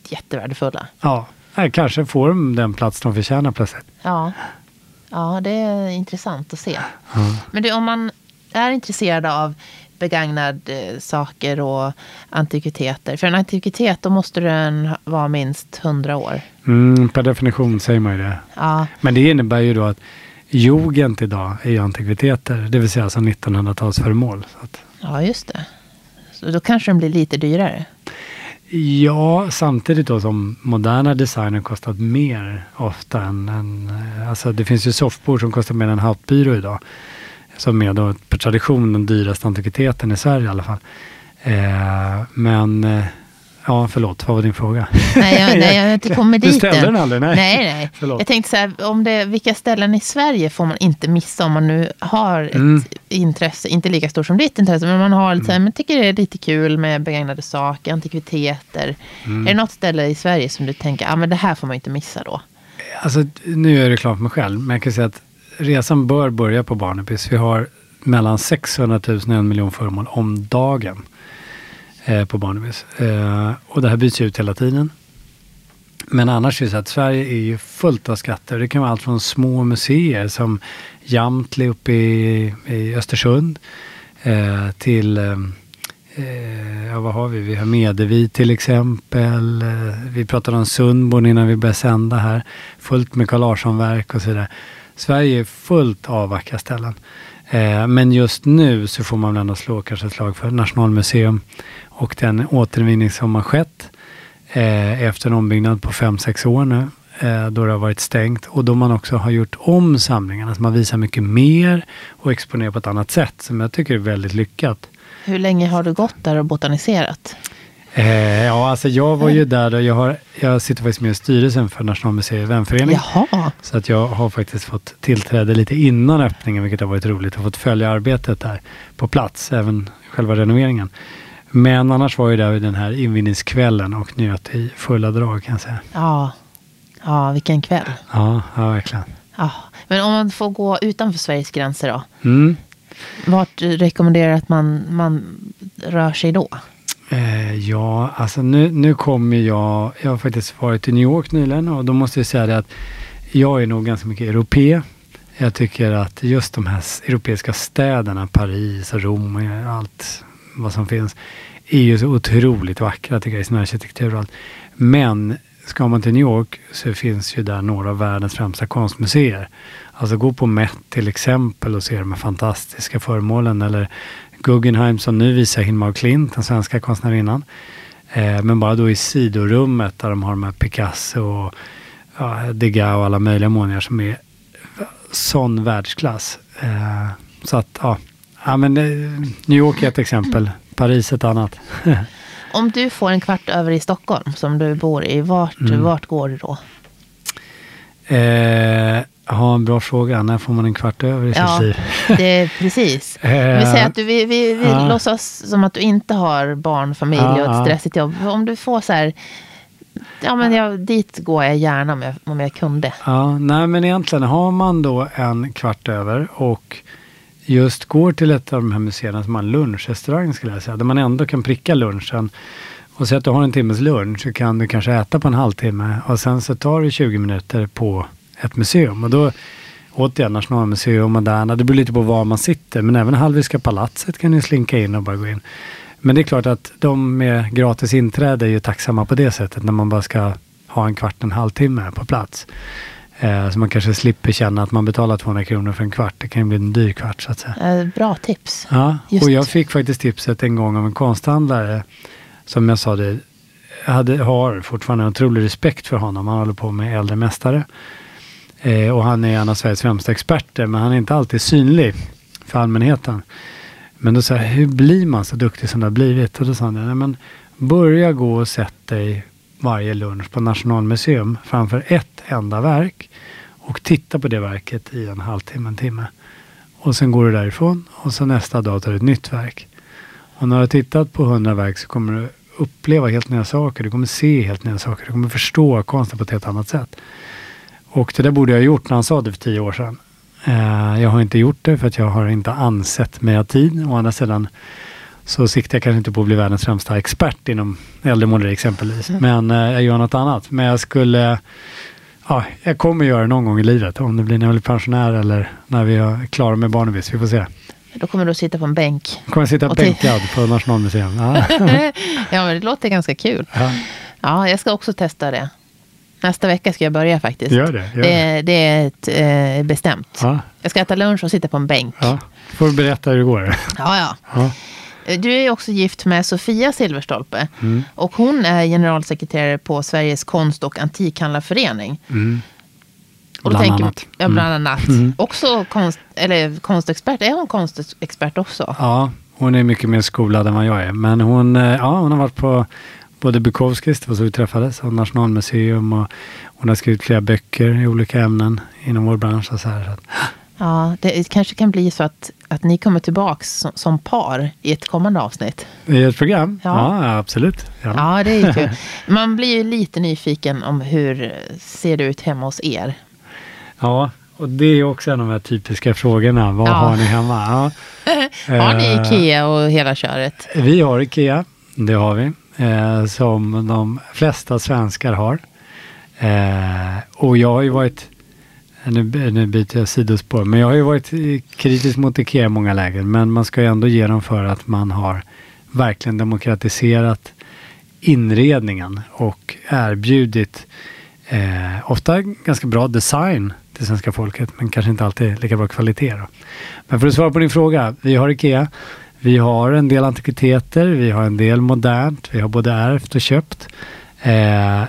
jättevärdefulla. Ja, kanske får de den plats de förtjänar plötsligt. Ja. Ja, det är intressant att se. Mm. Men du, om man är intresserad av begagnade eh, saker och antikviteter. För en antikvitet, då måste den vara minst 100 år. Mm, per definition säger man ju det. Ja. Men det innebär ju då att jugend idag är ju antikviteter, det vill säga alltså 1900-talsföremål. Ja, just det. Så då kanske de blir lite dyrare. Ja, samtidigt då som moderna designer kostat mer ofta än, än alltså det finns ju soffbord som kostar mer än en hattbyrå idag. Som är då per tradition den dyraste antikviteten i Sverige i alla fall. Eh, men eh, Ja, förlåt, vad var din fråga? Nej, jag, nej, jag har inte kommit dit Du ställde den aldrig? Nej, nej. nej. Jag tänkte så här, om det, vilka ställen i Sverige får man inte missa om man nu har ett mm. intresse, inte lika stort som ditt intresse, men man har lite, mm. här, men tycker det är lite kul med begagnade saker, antikviteter. Mm. Är det något ställe i Sverige som du tänker, ja ah, men det här får man inte missa då? Alltså, nu är det klart för mig själv, men jag kan säga att resan bör börja på Barnebys. Vi har mellan 600 000 och en miljon föremål om dagen eh, på Barnebys. Eh, och det här byts ut hela tiden. Men annars är det så att Sverige är ju fullt av skatter. Det kan vara allt från små museer som Jamtli uppe i, i Östersund eh, till eh, eh ja, vad har vi? Vi har Medevi till exempel. Eh, vi pratade om Sundborn innan vi började sända här. Fullt med Carl Larsson-verk och sådär. Sverige är fullt av vackra ställen. Eh, men just nu så får man väl ändå slå kanske ett slag för Nationalmuseum och den återvinning som har skett eh, efter en ombyggnad på 5-6 år nu eh, då det har varit stängt och då man också har gjort om samlingarna så man visar mycket mer och exponerar på ett annat sätt som jag tycker är väldigt lyckat. Hur länge har du gått där och botaniserat? Eh, ja, alltså jag var ju där och jag, har, jag sitter faktiskt med i styrelsen för Nationalmuseets vänförening. Jaha. Så att jag har faktiskt fått tillträde lite innan öppningen, vilket har varit roligt. och fått följa arbetet där på plats, även själva renoveringen. Men annars var jag där den här invigningskvällen och njöt i fulla drag kan jag säga. Ja, ja vilken kväll. Ja, ja verkligen. Ja. Men om man får gå utanför Sveriges gränser då? Mm. Vart rekommenderar du att man, man rör sig då? Eh, ja, alltså nu, nu kommer jag, jag har faktiskt varit i New York nyligen och då måste jag säga det att jag är nog ganska mycket europé. Jag tycker att just de här europeiska städerna, Paris och Rom och allt vad som finns, är ju så otroligt vackra tycker jag i sin arkitektur och allt. Men ska man till New York så finns ju där några av världens främsta konstmuseer. Alltså gå på Met till exempel och se de här fantastiska föremålen eller Guggenheim som nu visar Hilma Klint, den svenska konstnärinnan. Eh, men bara då i sidorummet där de har de här Picasso och ja, Degas och alla möjliga målningar som är sån världsklass. Eh, så att ja, ja men eh, New York är ett exempel, Paris ett annat. Om du får en kvart över i Stockholm som du bor i, vart, mm. vart går du då? Eh, Ja, en bra fråga. När får man en kvart över i ja, sitt liv? det är precis. vi säger att du, vi, vi, vi ja. låtsas som att du inte har barn, familj ja, och ett stressigt jobb. Om du får så här, ja men jag, dit går jag gärna om jag, om jag kunde. Ja, nej men egentligen har man då en kvart över och just går till ett av de här museerna som har en lunchrestaurang skulle jag säga, där man ändå kan pricka lunchen och säg att du har en timmes lunch så kan du kanske äta på en halvtimme och sen så tar det 20 minuter på ett museum. Och då återigen Nationalmuseum, Moderna, det beror lite på var man sitter. Men även Hallwylska palatset kan ni slinka in och bara gå in. Men det är klart att de med gratis inträde är ju tacksamma på det sättet när man bara ska ha en kvart, en halvtimme på plats. Eh, så man kanske slipper känna att man betalar 200 kronor för en kvart. Det kan ju bli en dyr kvart så att säga. Eh, bra tips. Ja, Just. och jag fick faktiskt tipset en gång av en konsthandlare. Som jag sa, det, jag hade, har fortfarande en otrolig respekt för honom. Han håller på med äldre mästare. Eh, och han är en av Sveriges främsta experter, men han är inte alltid synlig för allmänheten. Men då sa jag, hur blir man så duktig som det har blivit? Och då sa han, nej men börja gå och sätt dig varje lunch på Nationalmuseum framför ett enda verk och titta på det verket i en halvtimme, en timme. Och sen går du därifrån och så nästa dag tar du ett nytt verk. Och när du har tittat på hundra verk så kommer du uppleva helt nya saker. Du kommer se helt nya saker. Du kommer förstå konsten på ett helt annat sätt. Och det där borde jag ha gjort när han sa det för tio år sedan. Eh, jag har inte gjort det för att jag har inte ansett mig ha tid. Å andra sidan så siktar jag kanske inte på att bli världens främsta expert inom äldremåleri exempelvis. Mm. Men eh, jag gör något annat. Men jag skulle Ja, jag kommer göra det någon gång i livet. Om det blir när jag blir pensionär eller när vi är klara med Barnebys. Vi får se. Då kommer du att sitta på en bänk. Kommer jag sitta bänkad på Nationalmuseum. Ja. ja, men det låter ganska kul. Ja. ja, jag ska också testa det. Nästa vecka ska jag börja faktiskt. Gör det. Gör det, det, är ett, eh, bestämt. Ja. Jag ska äta lunch och sitta på en bänk. Ja. får du berätta hur det går. Ja, ja. ja. Du är också gift med Sofia Silverstolpe. Mm. Och hon är generalsekreterare på Sveriges konst och antikhandlarförening. Mm. Och bland tänker, annat. Ja, bland mm. annat. Mm. Också konst, eller konstexpert. Är hon konstexpert också? Ja, hon är mycket mer skolad än vad jag är. Men hon, eh, ja, hon har varit på både Bukowskis, det var så vi träffades, och Nationalmuseum och hon har skrivit flera böcker i olika ämnen inom vår bransch. Så här. Ja, det kanske kan bli så att, att ni kommer tillbaka som, som par i ett kommande avsnitt. I ett program? Ja, ja absolut. Ja. ja, det är kul. Man blir ju lite nyfiken om hur ser det ut hemma hos er? Ja, och det är också en av de här typiska frågorna. Vad ja. har ni hemma? Ja. har ni eh, Ikea och hela köret? Vi har Ikea, det har vi eh, som de flesta svenskar har. Eh, och jag har ju varit, nu, nu byter jag sidospår, men jag har ju varit kritisk mot Ikea i många lägen. Men man ska ju ändå ge dem för att man har verkligen demokratiserat inredningen och erbjudit eh, ofta ganska bra design till svenska folket, men kanske inte alltid lika bra kvalitet. Då. Men för att svara på din fråga, vi har Ikea. Vi har en del antikviteter, vi har en del modernt, vi har både ärvt och köpt. Eh,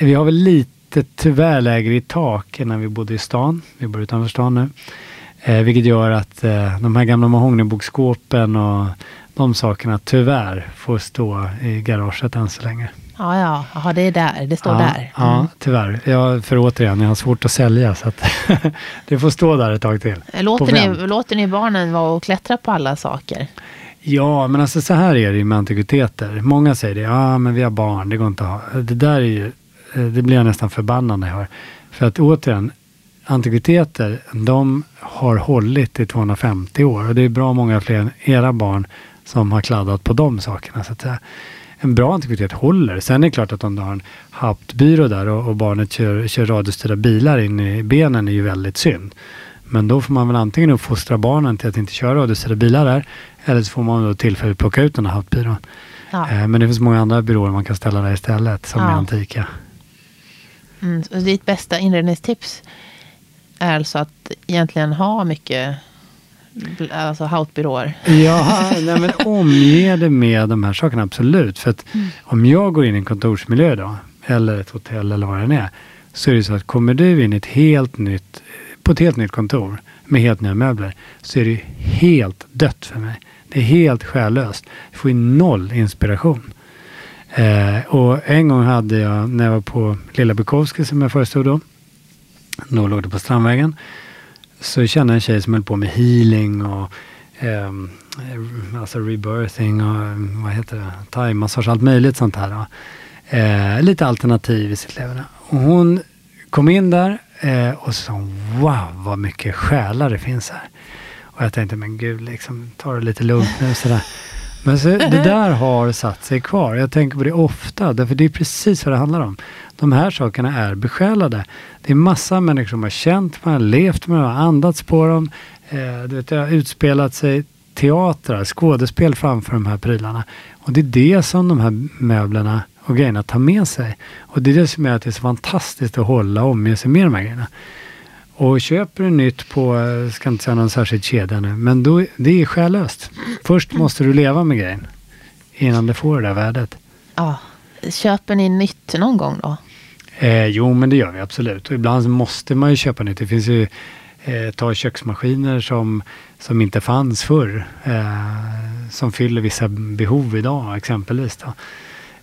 vi har väl lite tyvärr lägre i tak än när vi bodde i stan. Vi bor utanför stan nu. Eh, vilket gör att eh, de här gamla mahognybokskåpen och de sakerna tyvärr får stå i garaget än så länge. Ja, ja, Aha, det är där, det står ja, där. Mm. Ja, tyvärr. Jag, för återigen, jag har svårt att sälja så att det får stå där ett tag till. Låter ni, låter ni barnen vara och klättra på alla saker? Ja, men alltså så här är det ju med antikviteter. Många säger det, ja men vi har barn, det går inte att ha. Det där är ju, eh, det blir jag nästan förbannad när jag hör. För att återigen, antikviteter, de har hållit i 250 år och det är bra många fler än era barn som har kladdat på de sakerna. Så att säga. En bra antikvitet håller. Sen är det klart att om du har en hauptbyrå där och, och barnet kör, kör radiostyrda bilar in i benen är ju väldigt synd. Men då får man väl antingen uppfostra barnen till att inte köra radiostyrda bilar där eller så får man då tillfälligt plocka ut den här hauptbyrån. Ja. Eh, men det finns många andra byråer man kan ställa där istället som Ja. är antika. Mm, så ditt bästa inredningstips är alltså att egentligen ha mycket alltså hautbyråer. Ja, nej men omge det med de här sakerna, absolut. För att om jag går in i en kontorsmiljö då, eller ett hotell eller vad det är, så är det så att kommer du in i ett helt nytt, på ett helt nytt kontor med helt nya möbler, så är det helt dött för mig. Det är helt själlöst. Jag får ju noll inspiration. Eh, och en gång hade jag, när jag var på Lilla Bukowski som jag förestod då, då låg det på Strandvägen, så kände jag en tjej som höll på med healing och eh, alltså rebirthing och vad heter det, thaimassage, allt möjligt sånt här. Då. Eh, lite alternativ i sitt leverne. Och hon kom in där eh, och sa wow vad mycket själar det finns här. Och jag tänkte men gud, liksom, ta det lite lugnt nu sådär. Men så, det där har satt sig kvar. Jag tänker på det ofta, därför det är precis vad det handlar om. De här sakerna är besjälade. Det är massa människor som har känt med, levt med, har andats på dem. Eh, du vet, det har utspelat sig teatrar, skådespel framför de här prylarna. Och det är det som de här möblerna och grejerna tar med sig. Och det är det som gör att det är så fantastiskt att hålla och omge sig med de här grejerna. Och köper du nytt på, jag ska inte säga någon särskild kedja nu, men då, det är själlöst. Först måste du leva med grejen innan det får det där värdet. Ja. Köper ni nytt någon gång då? Eh, jo, men det gör vi absolut. Och ibland måste man ju köpa nytt. Det finns ju eh, ta köksmaskiner som, som inte fanns förr. Eh, som fyller vissa behov idag exempelvis. Då.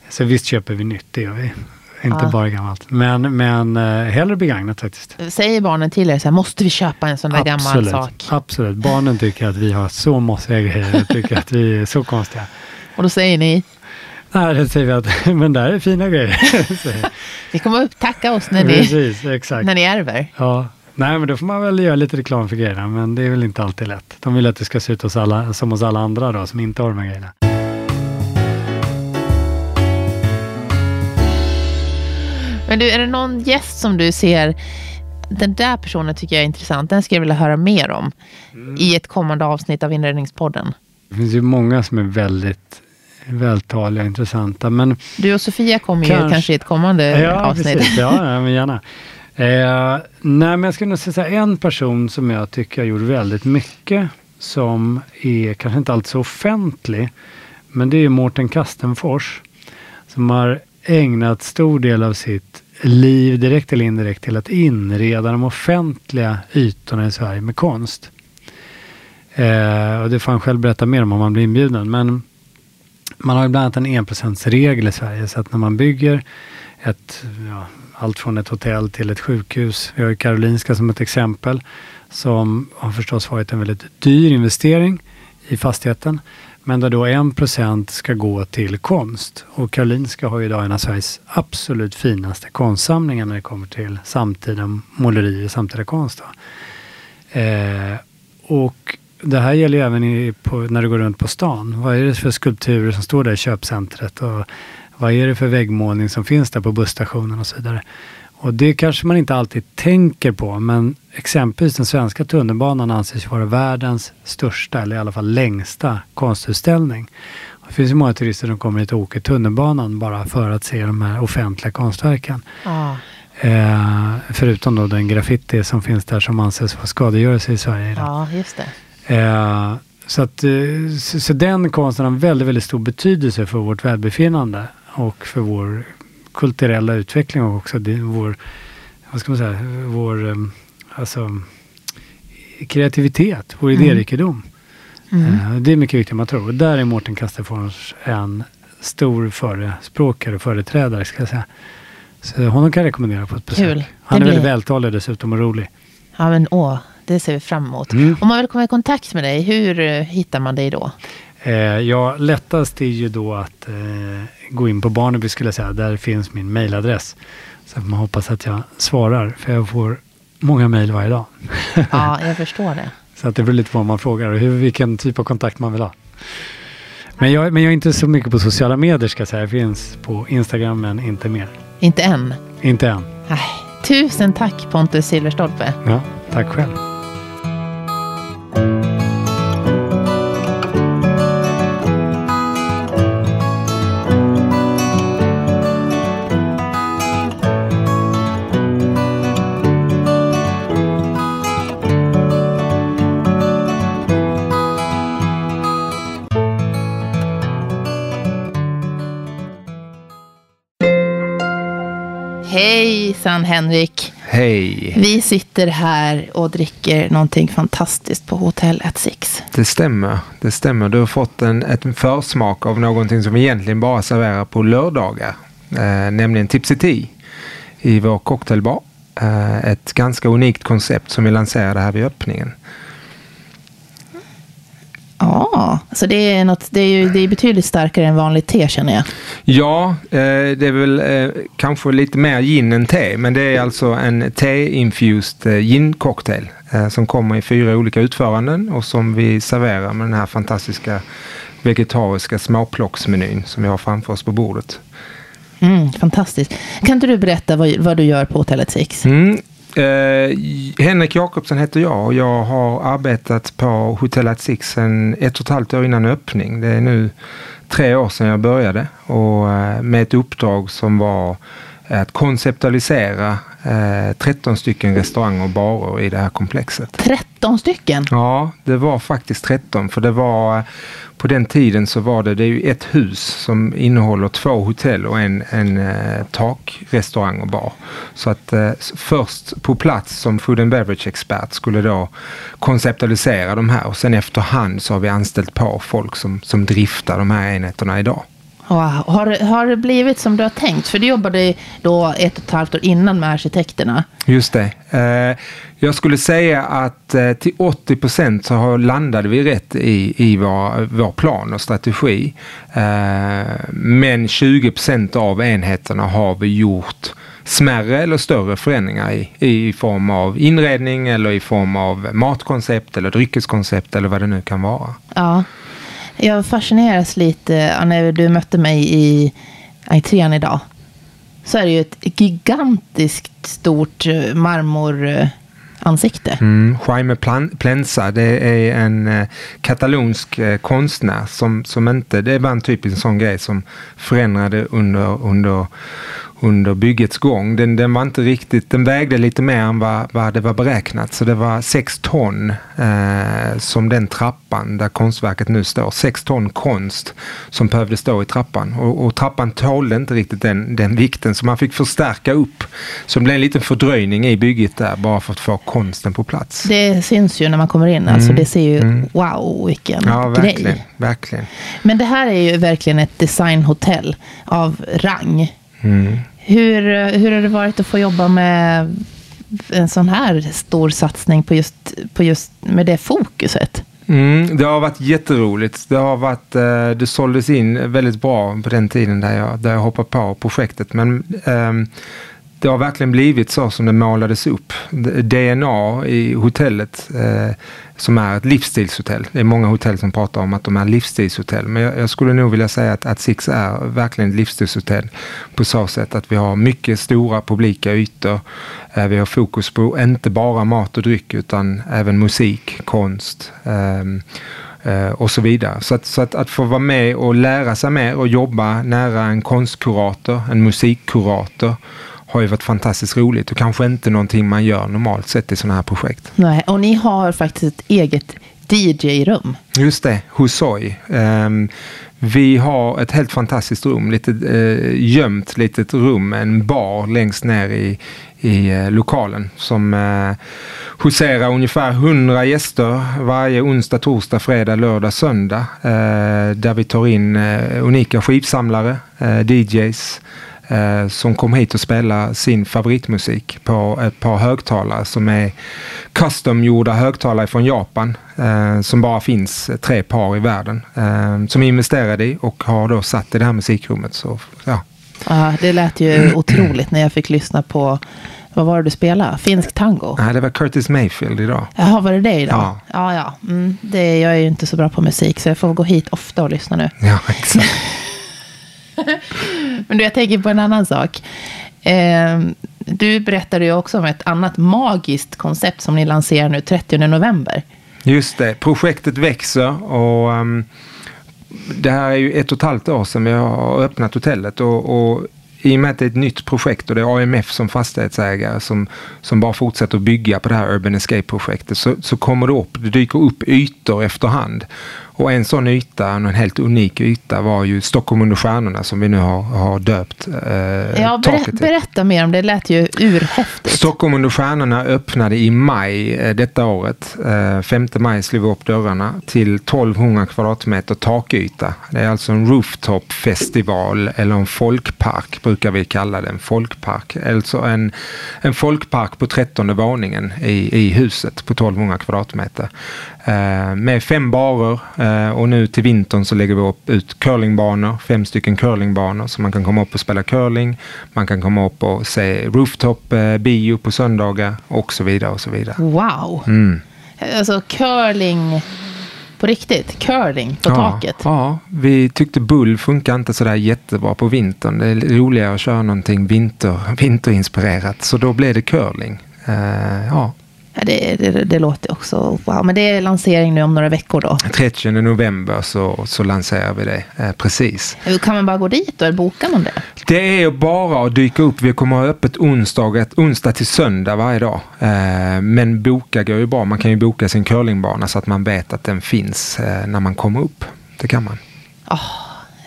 Så visst köper vi nytt, det gör vi. Inte Ja. bara gammalt. Men, men eh, hellre begagnat faktiskt. Säger barnen till er så här, måste vi köpa en sån där gammal sak? absolut. Barnen tycker att vi har så mossiga grejer. Tycker att vi är så konstiga. Och då säger ni, Nej, det säger vi att, men där är fina grejer. vi kommer upp tacka oss när ni, Precis, exakt. när ni ärver. Ja. Nej, men då får man väl göra lite reklam för grejerna, men det är väl inte alltid lätt. De vill att det ska se ut hos alla, som hos alla andra då, som inte har de här grejerna. Men du, är det någon gäst som du ser, den där personen tycker jag är intressant, den skulle jag vilja höra mer om i ett kommande avsnitt av Inredningspodden. Det finns ju många som är väldigt vältaliga och intressanta, men Du och Sofia kommer ju Kanske. kanske i ett kommande Ja, avsnitt. precis. Ja, men gärna. Eh, nej, men jag skulle nog säga en person som jag tycker har gjort väldigt mycket som är kanske inte alltid så offentlig. Men det är Mårten Kastenfors som har ägnat stor del av sitt liv, direkt eller indirekt, till att inreda de offentliga ytorna i Sverige med konst. Eh, och det får han själv berätta mer om om han blir inbjuden. Men man har ju bland annat en enprocentsregel i Sverige så att när man bygger ett, ja, allt från ett hotell till ett sjukhus. Vi har ju Karolinska som ett exempel som har förstås varit en väldigt dyr investering i fastigheten. Men där då 1 procent ska gå till konst. Och Karolinska har ju idag en av Sveriges absolut finaste konstsamlingar när det kommer till samtida målerier, samtida konst. Då. Eh, och det här gäller ju även i, på, när du går runt på stan. Vad är det för skulpturer som står där i köpcentret? Och vad är det för väggmålning som finns där på busstationen och så vidare. Och det kanske man inte alltid tänker på, men exempelvis den svenska tunnelbanan anses vara världens största, eller i alla fall längsta, konstutställning. Det finns ju många turister som kommer hit och åker tunnelbanan bara för att se de här offentliga konstverken. Ja. Eh, förutom då den graffiti som finns där som anses vara skadegörelse i Sverige idag. ja, just det. Eh, så, att, eh, så, så den konsten har en väldigt, väldigt stor betydelse för vårt välbefinnande och för vår kulturella utveckling och också det, vår, vad ska man säga, vår eh, alltså, kreativitet, vår Mm. idérikedom. Mm. Eh, det är mycket viktigare än man tror. Och där är Mårten Kasterfors en stor förespråkare och företrädare ska jag säga. Så honom kan jag rekommendera på ett besök. Kul. Han Det är väldigt blir- vältalig dessutom och rolig. Ja, men åh, det ser vi fram emot. Mm. Om man vill komma i kontakt med dig, hur eh, hittar man dig då? Eh, ja, lättast är ju då att eh, gå in på Barneby skulle jag säga. Där finns min mailadress. Så man hoppas att jag svarar. För jag får många mejl varje dag. Ja, jag förstår det. Så att det beror lite på vad man frågar och hur, vilken typ av kontakt man vill ha. Men jag, men jag är inte så mycket på sociala medier ska jag säga. Jag finns på Instagram men inte mer. Inte än. Inte än. Nej. Tusen tack Pontus Silverstolpe. Ja, tack själv. Hejsan Henrik. Hej. Vi sitter här och dricker någonting fantastiskt på Hotell at Six. Det stämmer. Det stämmer. Du har fått en ett försmak av någonting som vi egentligen bara serverar på lördagar. Eh, nämligen Tipsy Tea i vår cocktailbar. Eh, ett ganska unikt koncept som vi lanserade här vid öppningen. Ja, så det är, något, det är, ju, det är betydligt starkare än vanligt te känner jag. Ja, eh, det är väl eh, kanske lite mer gin än te. Men det är alltså en te-infused eh, gin-cocktail eh, som kommer i fyra olika utföranden och som vi serverar med den här fantastiska vegetariska småplocksmenyn som vi har framför oss på bordet. Mm, fantastiskt. Kan inte du berätta vad, vad du gör på Hotellet Six? Mm. Eh, Henrik Jakobsen heter jag och jag har arbetat på Hotellet Six sedan ett och ett halvt år innan öppning. Det är nu tre år sedan jag började och eh, med ett uppdrag som var att konceptualisera eh, 13 stycken restauranger och barer i det här komplexet. 13 stycken? Ja, det var faktiskt 13 för det var på den tiden så var det, det är ju ett hus som innehåller två hotell och en, en eh, takrestaurang och bar. Så att eh, först på plats som food and beverage expert skulle då konceptualisera de här och sen efterhand så har vi anställt på folk som, som driftar de här enheterna idag. Wow. Har, har det blivit som du har tänkt? För du jobbade då ett och ett halvt år innan med arkitekterna. Just det. Eh, jag skulle säga att eh, till 80 procent så landade vi rätt i, i vår, vår plan och strategi. Eh, men 20 procent av enheterna har vi gjort smärre eller större förändringar i, i form av inredning eller i form av matkoncept eller dryckeskoncept eller vad det nu kan vara. Ja. Jag fascineras lite när du mötte mig i entrén idag. Så är det ju ett gigantiskt stort eh, marmoransikte. Mm, Jaime Plensa, det är en eh, katalonsk eh, konstnär som, som inte, det var en typisk sån grej som förändrade under, under under byggets gång. Den, den var inte riktigt, den vägde lite mer än vad, vad det var beräknat. Så det var 6 ton eh, som den trappan där konstverket nu står. 6 ton konst som behövde stå i trappan. Och, och, trappan tålde inte riktigt den, den vikten så man fick förstärka upp. Så det blev en liten fördröjning i bygget där bara för att få konsten på plats. Det syns ju när man kommer in. Alltså, mm. Det ser ju, mm. wow vilken ja, verkligen, grej. Verkligen. Men det här är ju verkligen ett designhotell av rang. Mm. Hur, hur har det varit att få jobba med en sån här stor satsning på just, på just med det fokuset? Mm, det har varit jätteroligt. Det, har varit, eh, det såldes in väldigt bra på den tiden där jag, där jag hoppade på projektet. Men um, det har verkligen blivit så som det målades upp. DNA i hotellet eh, som är ett livsstilshotell. Det är många hotell som pratar om att de är livsstilshotell. Men jag, jag skulle nog vilja säga att, att Six är verkligen ett livsstilshotell på så sätt att vi har mycket stora publika ytor. Eh, vi har fokus på inte bara mat och dryck utan även musik, konst. Ehm, eh, och så vidare. Så, att, så att, att, få vara med och lära sig mer och jobba nära en konstkurator, en musikkurator har ju varit fantastiskt roligt och kanske inte någonting man gör normalt sett i sådana här projekt. Nej, och ni har faktiskt ett eget DJ-rum. Just det, Husoi. Um, vi har ett helt fantastiskt rum, lite uh, gömt litet rum, en bar längst ner i, i uh, lokalen som uh, huserar ungefär 100 gäster varje onsdag, torsdag, fredag, lördag, söndag. Uh, där vi tar in unika skivsamlare, DJs, eh, som kom hit och spelade sin favoritmusik på ett par högtalare som är custom-gjorda högtalare från Japan eh, som bara finns tre par i världen. Eh, som investerade i och har då satt i det här musikrummet. Så, ja. Ja, det lät ju otroligt när jag fick lyssna på Vad var det du spelade? Finsk tango? Nej, det var Curtis Mayfield idag. Jaha, var det det idag? Ja. Ja, ja. Mm, det, jag är ju inte så bra på musik, så jag får gå hit ofta och lyssna nu. Ja, exakt. Men du, jag tänker på en annan sak. Eh, du berättade ju också om ett annat magiskt koncept som ni lanserar nu 30 november. Just det, projektet växer och um, det här är ju ett och ett halvt år sedan vi har öppnat hotellet och, och i och med att det är ett nytt projekt och det är AMF som fastighetsägare som, som bara fortsätter att bygga på det här Urban Escape-projektet så, så kommer det upp, det dyker upp ytor efterhand. Och en sån yta, en helt unik yta, var ju Stockholm under stjärnorna som vi nu har, har döpt eh, Ja, taket ber, till. berätta mer om det. Det lät ju urhäftigt. Stockholm under stjärnorna öppnade i maj eh, detta året. Eh, 5 maj slog vi upp dörrarna till 1200 kvadratmeter takyta. Det är alltså en rooftop-festival eller en folkpark brukar vi kalla det. En folkpark. Alltså en, en folkpark på trettonde våningen i, i huset på 1200 kvadratmeter. Eh, med fem barer och nu till vintern så lägger vi upp ut curlingbanor, fem stycken curlingbanor så man kan komma upp och spela curling. Man kan komma upp och se rooftop eh, på söndagar och så vidare och så vidare. Wow. Mm. Alltså curling på riktigt. Curling på ja, taket. Ja, vi tyckte bull funkar inte sådär jättebra på vintern. Det är roligare att köra någonting vinter, vinterinspirerat. Så då blev det curling. Eh, ja, Ja, det, det, det låter också wow. Men det är lansering nu om några veckor då. 30 november så, så lanserar vi det. Eh, precis. Kan man bara gå dit då? Eller boka någon det? Det är bara att dyka upp. Vi kommer att ha öppet onsdag, onsdag till söndag varje dag. Eh, men boka går ju bra. Man kan ju boka sin curlingbana så att man vet att den finns eh, när man kommer upp. Det kan man. Oh,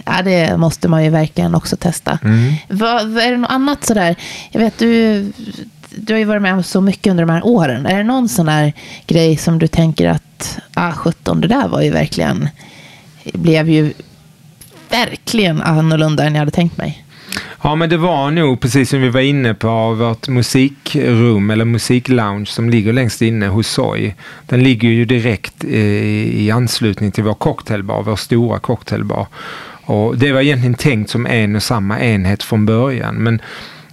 ja, det måste man ju verkligen också testa. Mm. Vad är det något annat sådär? Jag vet, du, du har ju varit med om så mycket under de här åren. Är det någon sån där grej som du tänker att, ah 17, det där var ju verkligen, blev ju verkligen annorlunda än jag hade tänkt mig. Ja, men det var nog precis som vi var inne på vårt musikrum eller musiklounge som ligger längst inne hos Soy. Den ligger ju direkt i, i anslutning till vår cocktailbar, vår stora cocktailbar. Och det var egentligen tänkt som en och samma enhet från början. Men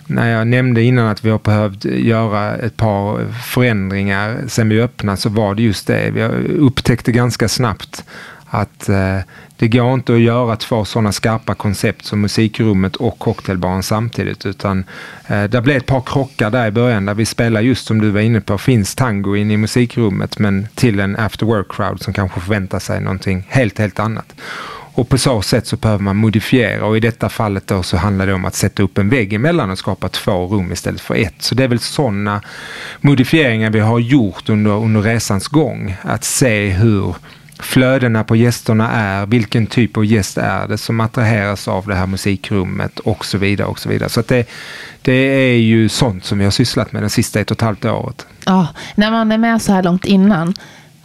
när jag nämnde innan att vi har behövt göra ett par förändringar sen vi öppnade så var det just det. Vi upptäckte ganska snabbt att eh, det går inte att göra två sådana skarpa koncept som musikrummet och cocktailbaren samtidigt utan eh, det blev ett par krockar där i början där vi spelar just som du var inne på, finns tango inne i musikrummet men till en after work crowd som kanske förväntar sig någonting helt, helt annat. Och på så sätt så behöver man modifiera och i detta fallet då så handlar det om att sätta upp en vägg emellan och skapa två rum istället för ett. Så det är väl sådana modifieringar vi har gjort under, under resans gång. Att se hur flödena på gästerna är, vilken typ av gäst är det som attraheras av det här musikrummet och så vidare. och Så vidare. Så det, det är ju sånt som vi har sysslat med det sista ett och ett halvt året. Ja, när man är med så här långt innan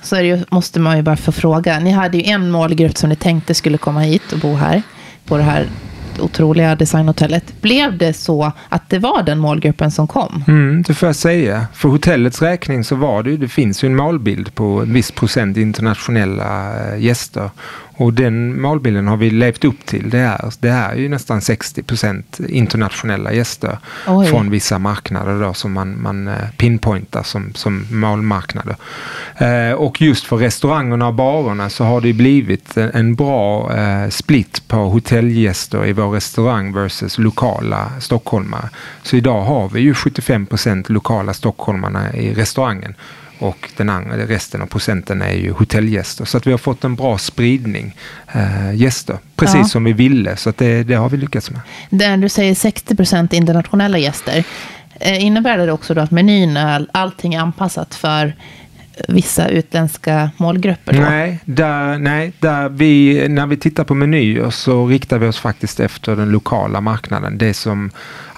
så är det ju, måste man ju bara få fråga. Ni hade ju en målgrupp som ni tänkte skulle komma hit och bo här på det här otroliga designhotellet. Blev det så att det var den målgruppen som kom? Mm, det får jag säga. För hotellets räkning så var det ju, det finns ju en målbild på en viss procent internationella eh, gäster. Och den målbilden har vi levt upp till. Det är, det är ju nästan 60 procent internationella gäster Oj. från vissa marknader då, som man, man eh, pinpointar som, som målmarknader. Eh, och just för restaurangerna och barerna så har det blivit en, en bra eh, split på hotellgäster i vår restaurang versus lokala stockholmare. Så idag har vi ju 75 procent lokala stockholmarna i restaurangen och den andra, resten av procenten är ju hotellgäster. Så att vi har fått en bra spridning eh, gäster, precis Ja. som vi ville. Så att det, det har vi lyckats med. Där du säger 60 procent internationella gäster. Eh, innebär det också då att menyn, är, allting är anpassat för vissa utländska målgrupper? Då? Nej, där, nej där vi, när vi tittar på menyer så riktar vi oss faktiskt efter den lokala marknaden. Det som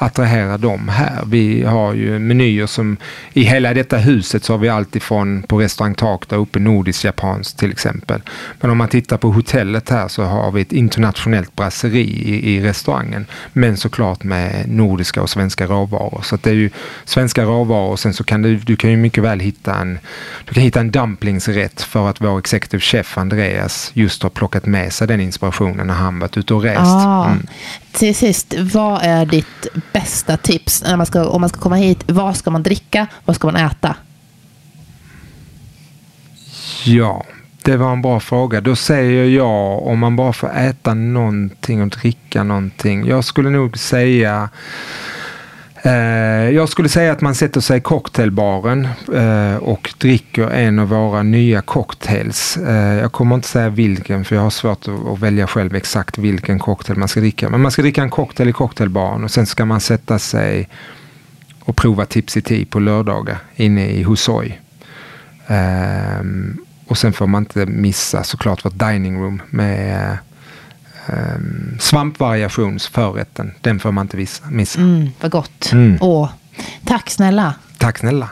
attraherar dem här. Vi har ju menyer som i hela detta huset så har vi alltifrån på restaurang Tak där uppe nordisk japanskt till exempel. Men om man tittar på hotellet här så har vi ett internationellt brasseri i, i restaurangen. Men såklart med nordiska och svenska råvaror. Så det är ju svenska råvaror och sen så kan du, du kan ju mycket väl hitta en du kan hitta en dumplingsrätt för att vår executive chef Andreas just har plockat med sig den inspirationen när han varit ute och rest. Ah. Mm. Till sist, vad är ditt bästa tips när man ska, om man ska komma hit? Vad ska man dricka? Vad ska man äta? Ja, det var en bra fråga. Då säger jag om man bara får äta någonting och dricka någonting. Jag skulle nog säga Eh, jag skulle säga att man sätter sig i cocktailbaren eh, och dricker en av våra nya cocktails. Eh, jag kommer inte säga vilken för jag har svårt att, välja själv exakt vilken cocktail man ska dricka. Men man ska dricka en cocktail i cocktailbaren och sen ska man sätta sig och prova Tipsy Tea på lördagar inne i Husoi. Ehm, och sen får man inte missa såklart vårt dining room med um, svampvariationsförrätten. Den får man inte missa. Mm, vad gott. Mm. Åh, tack snälla. Tack snälla.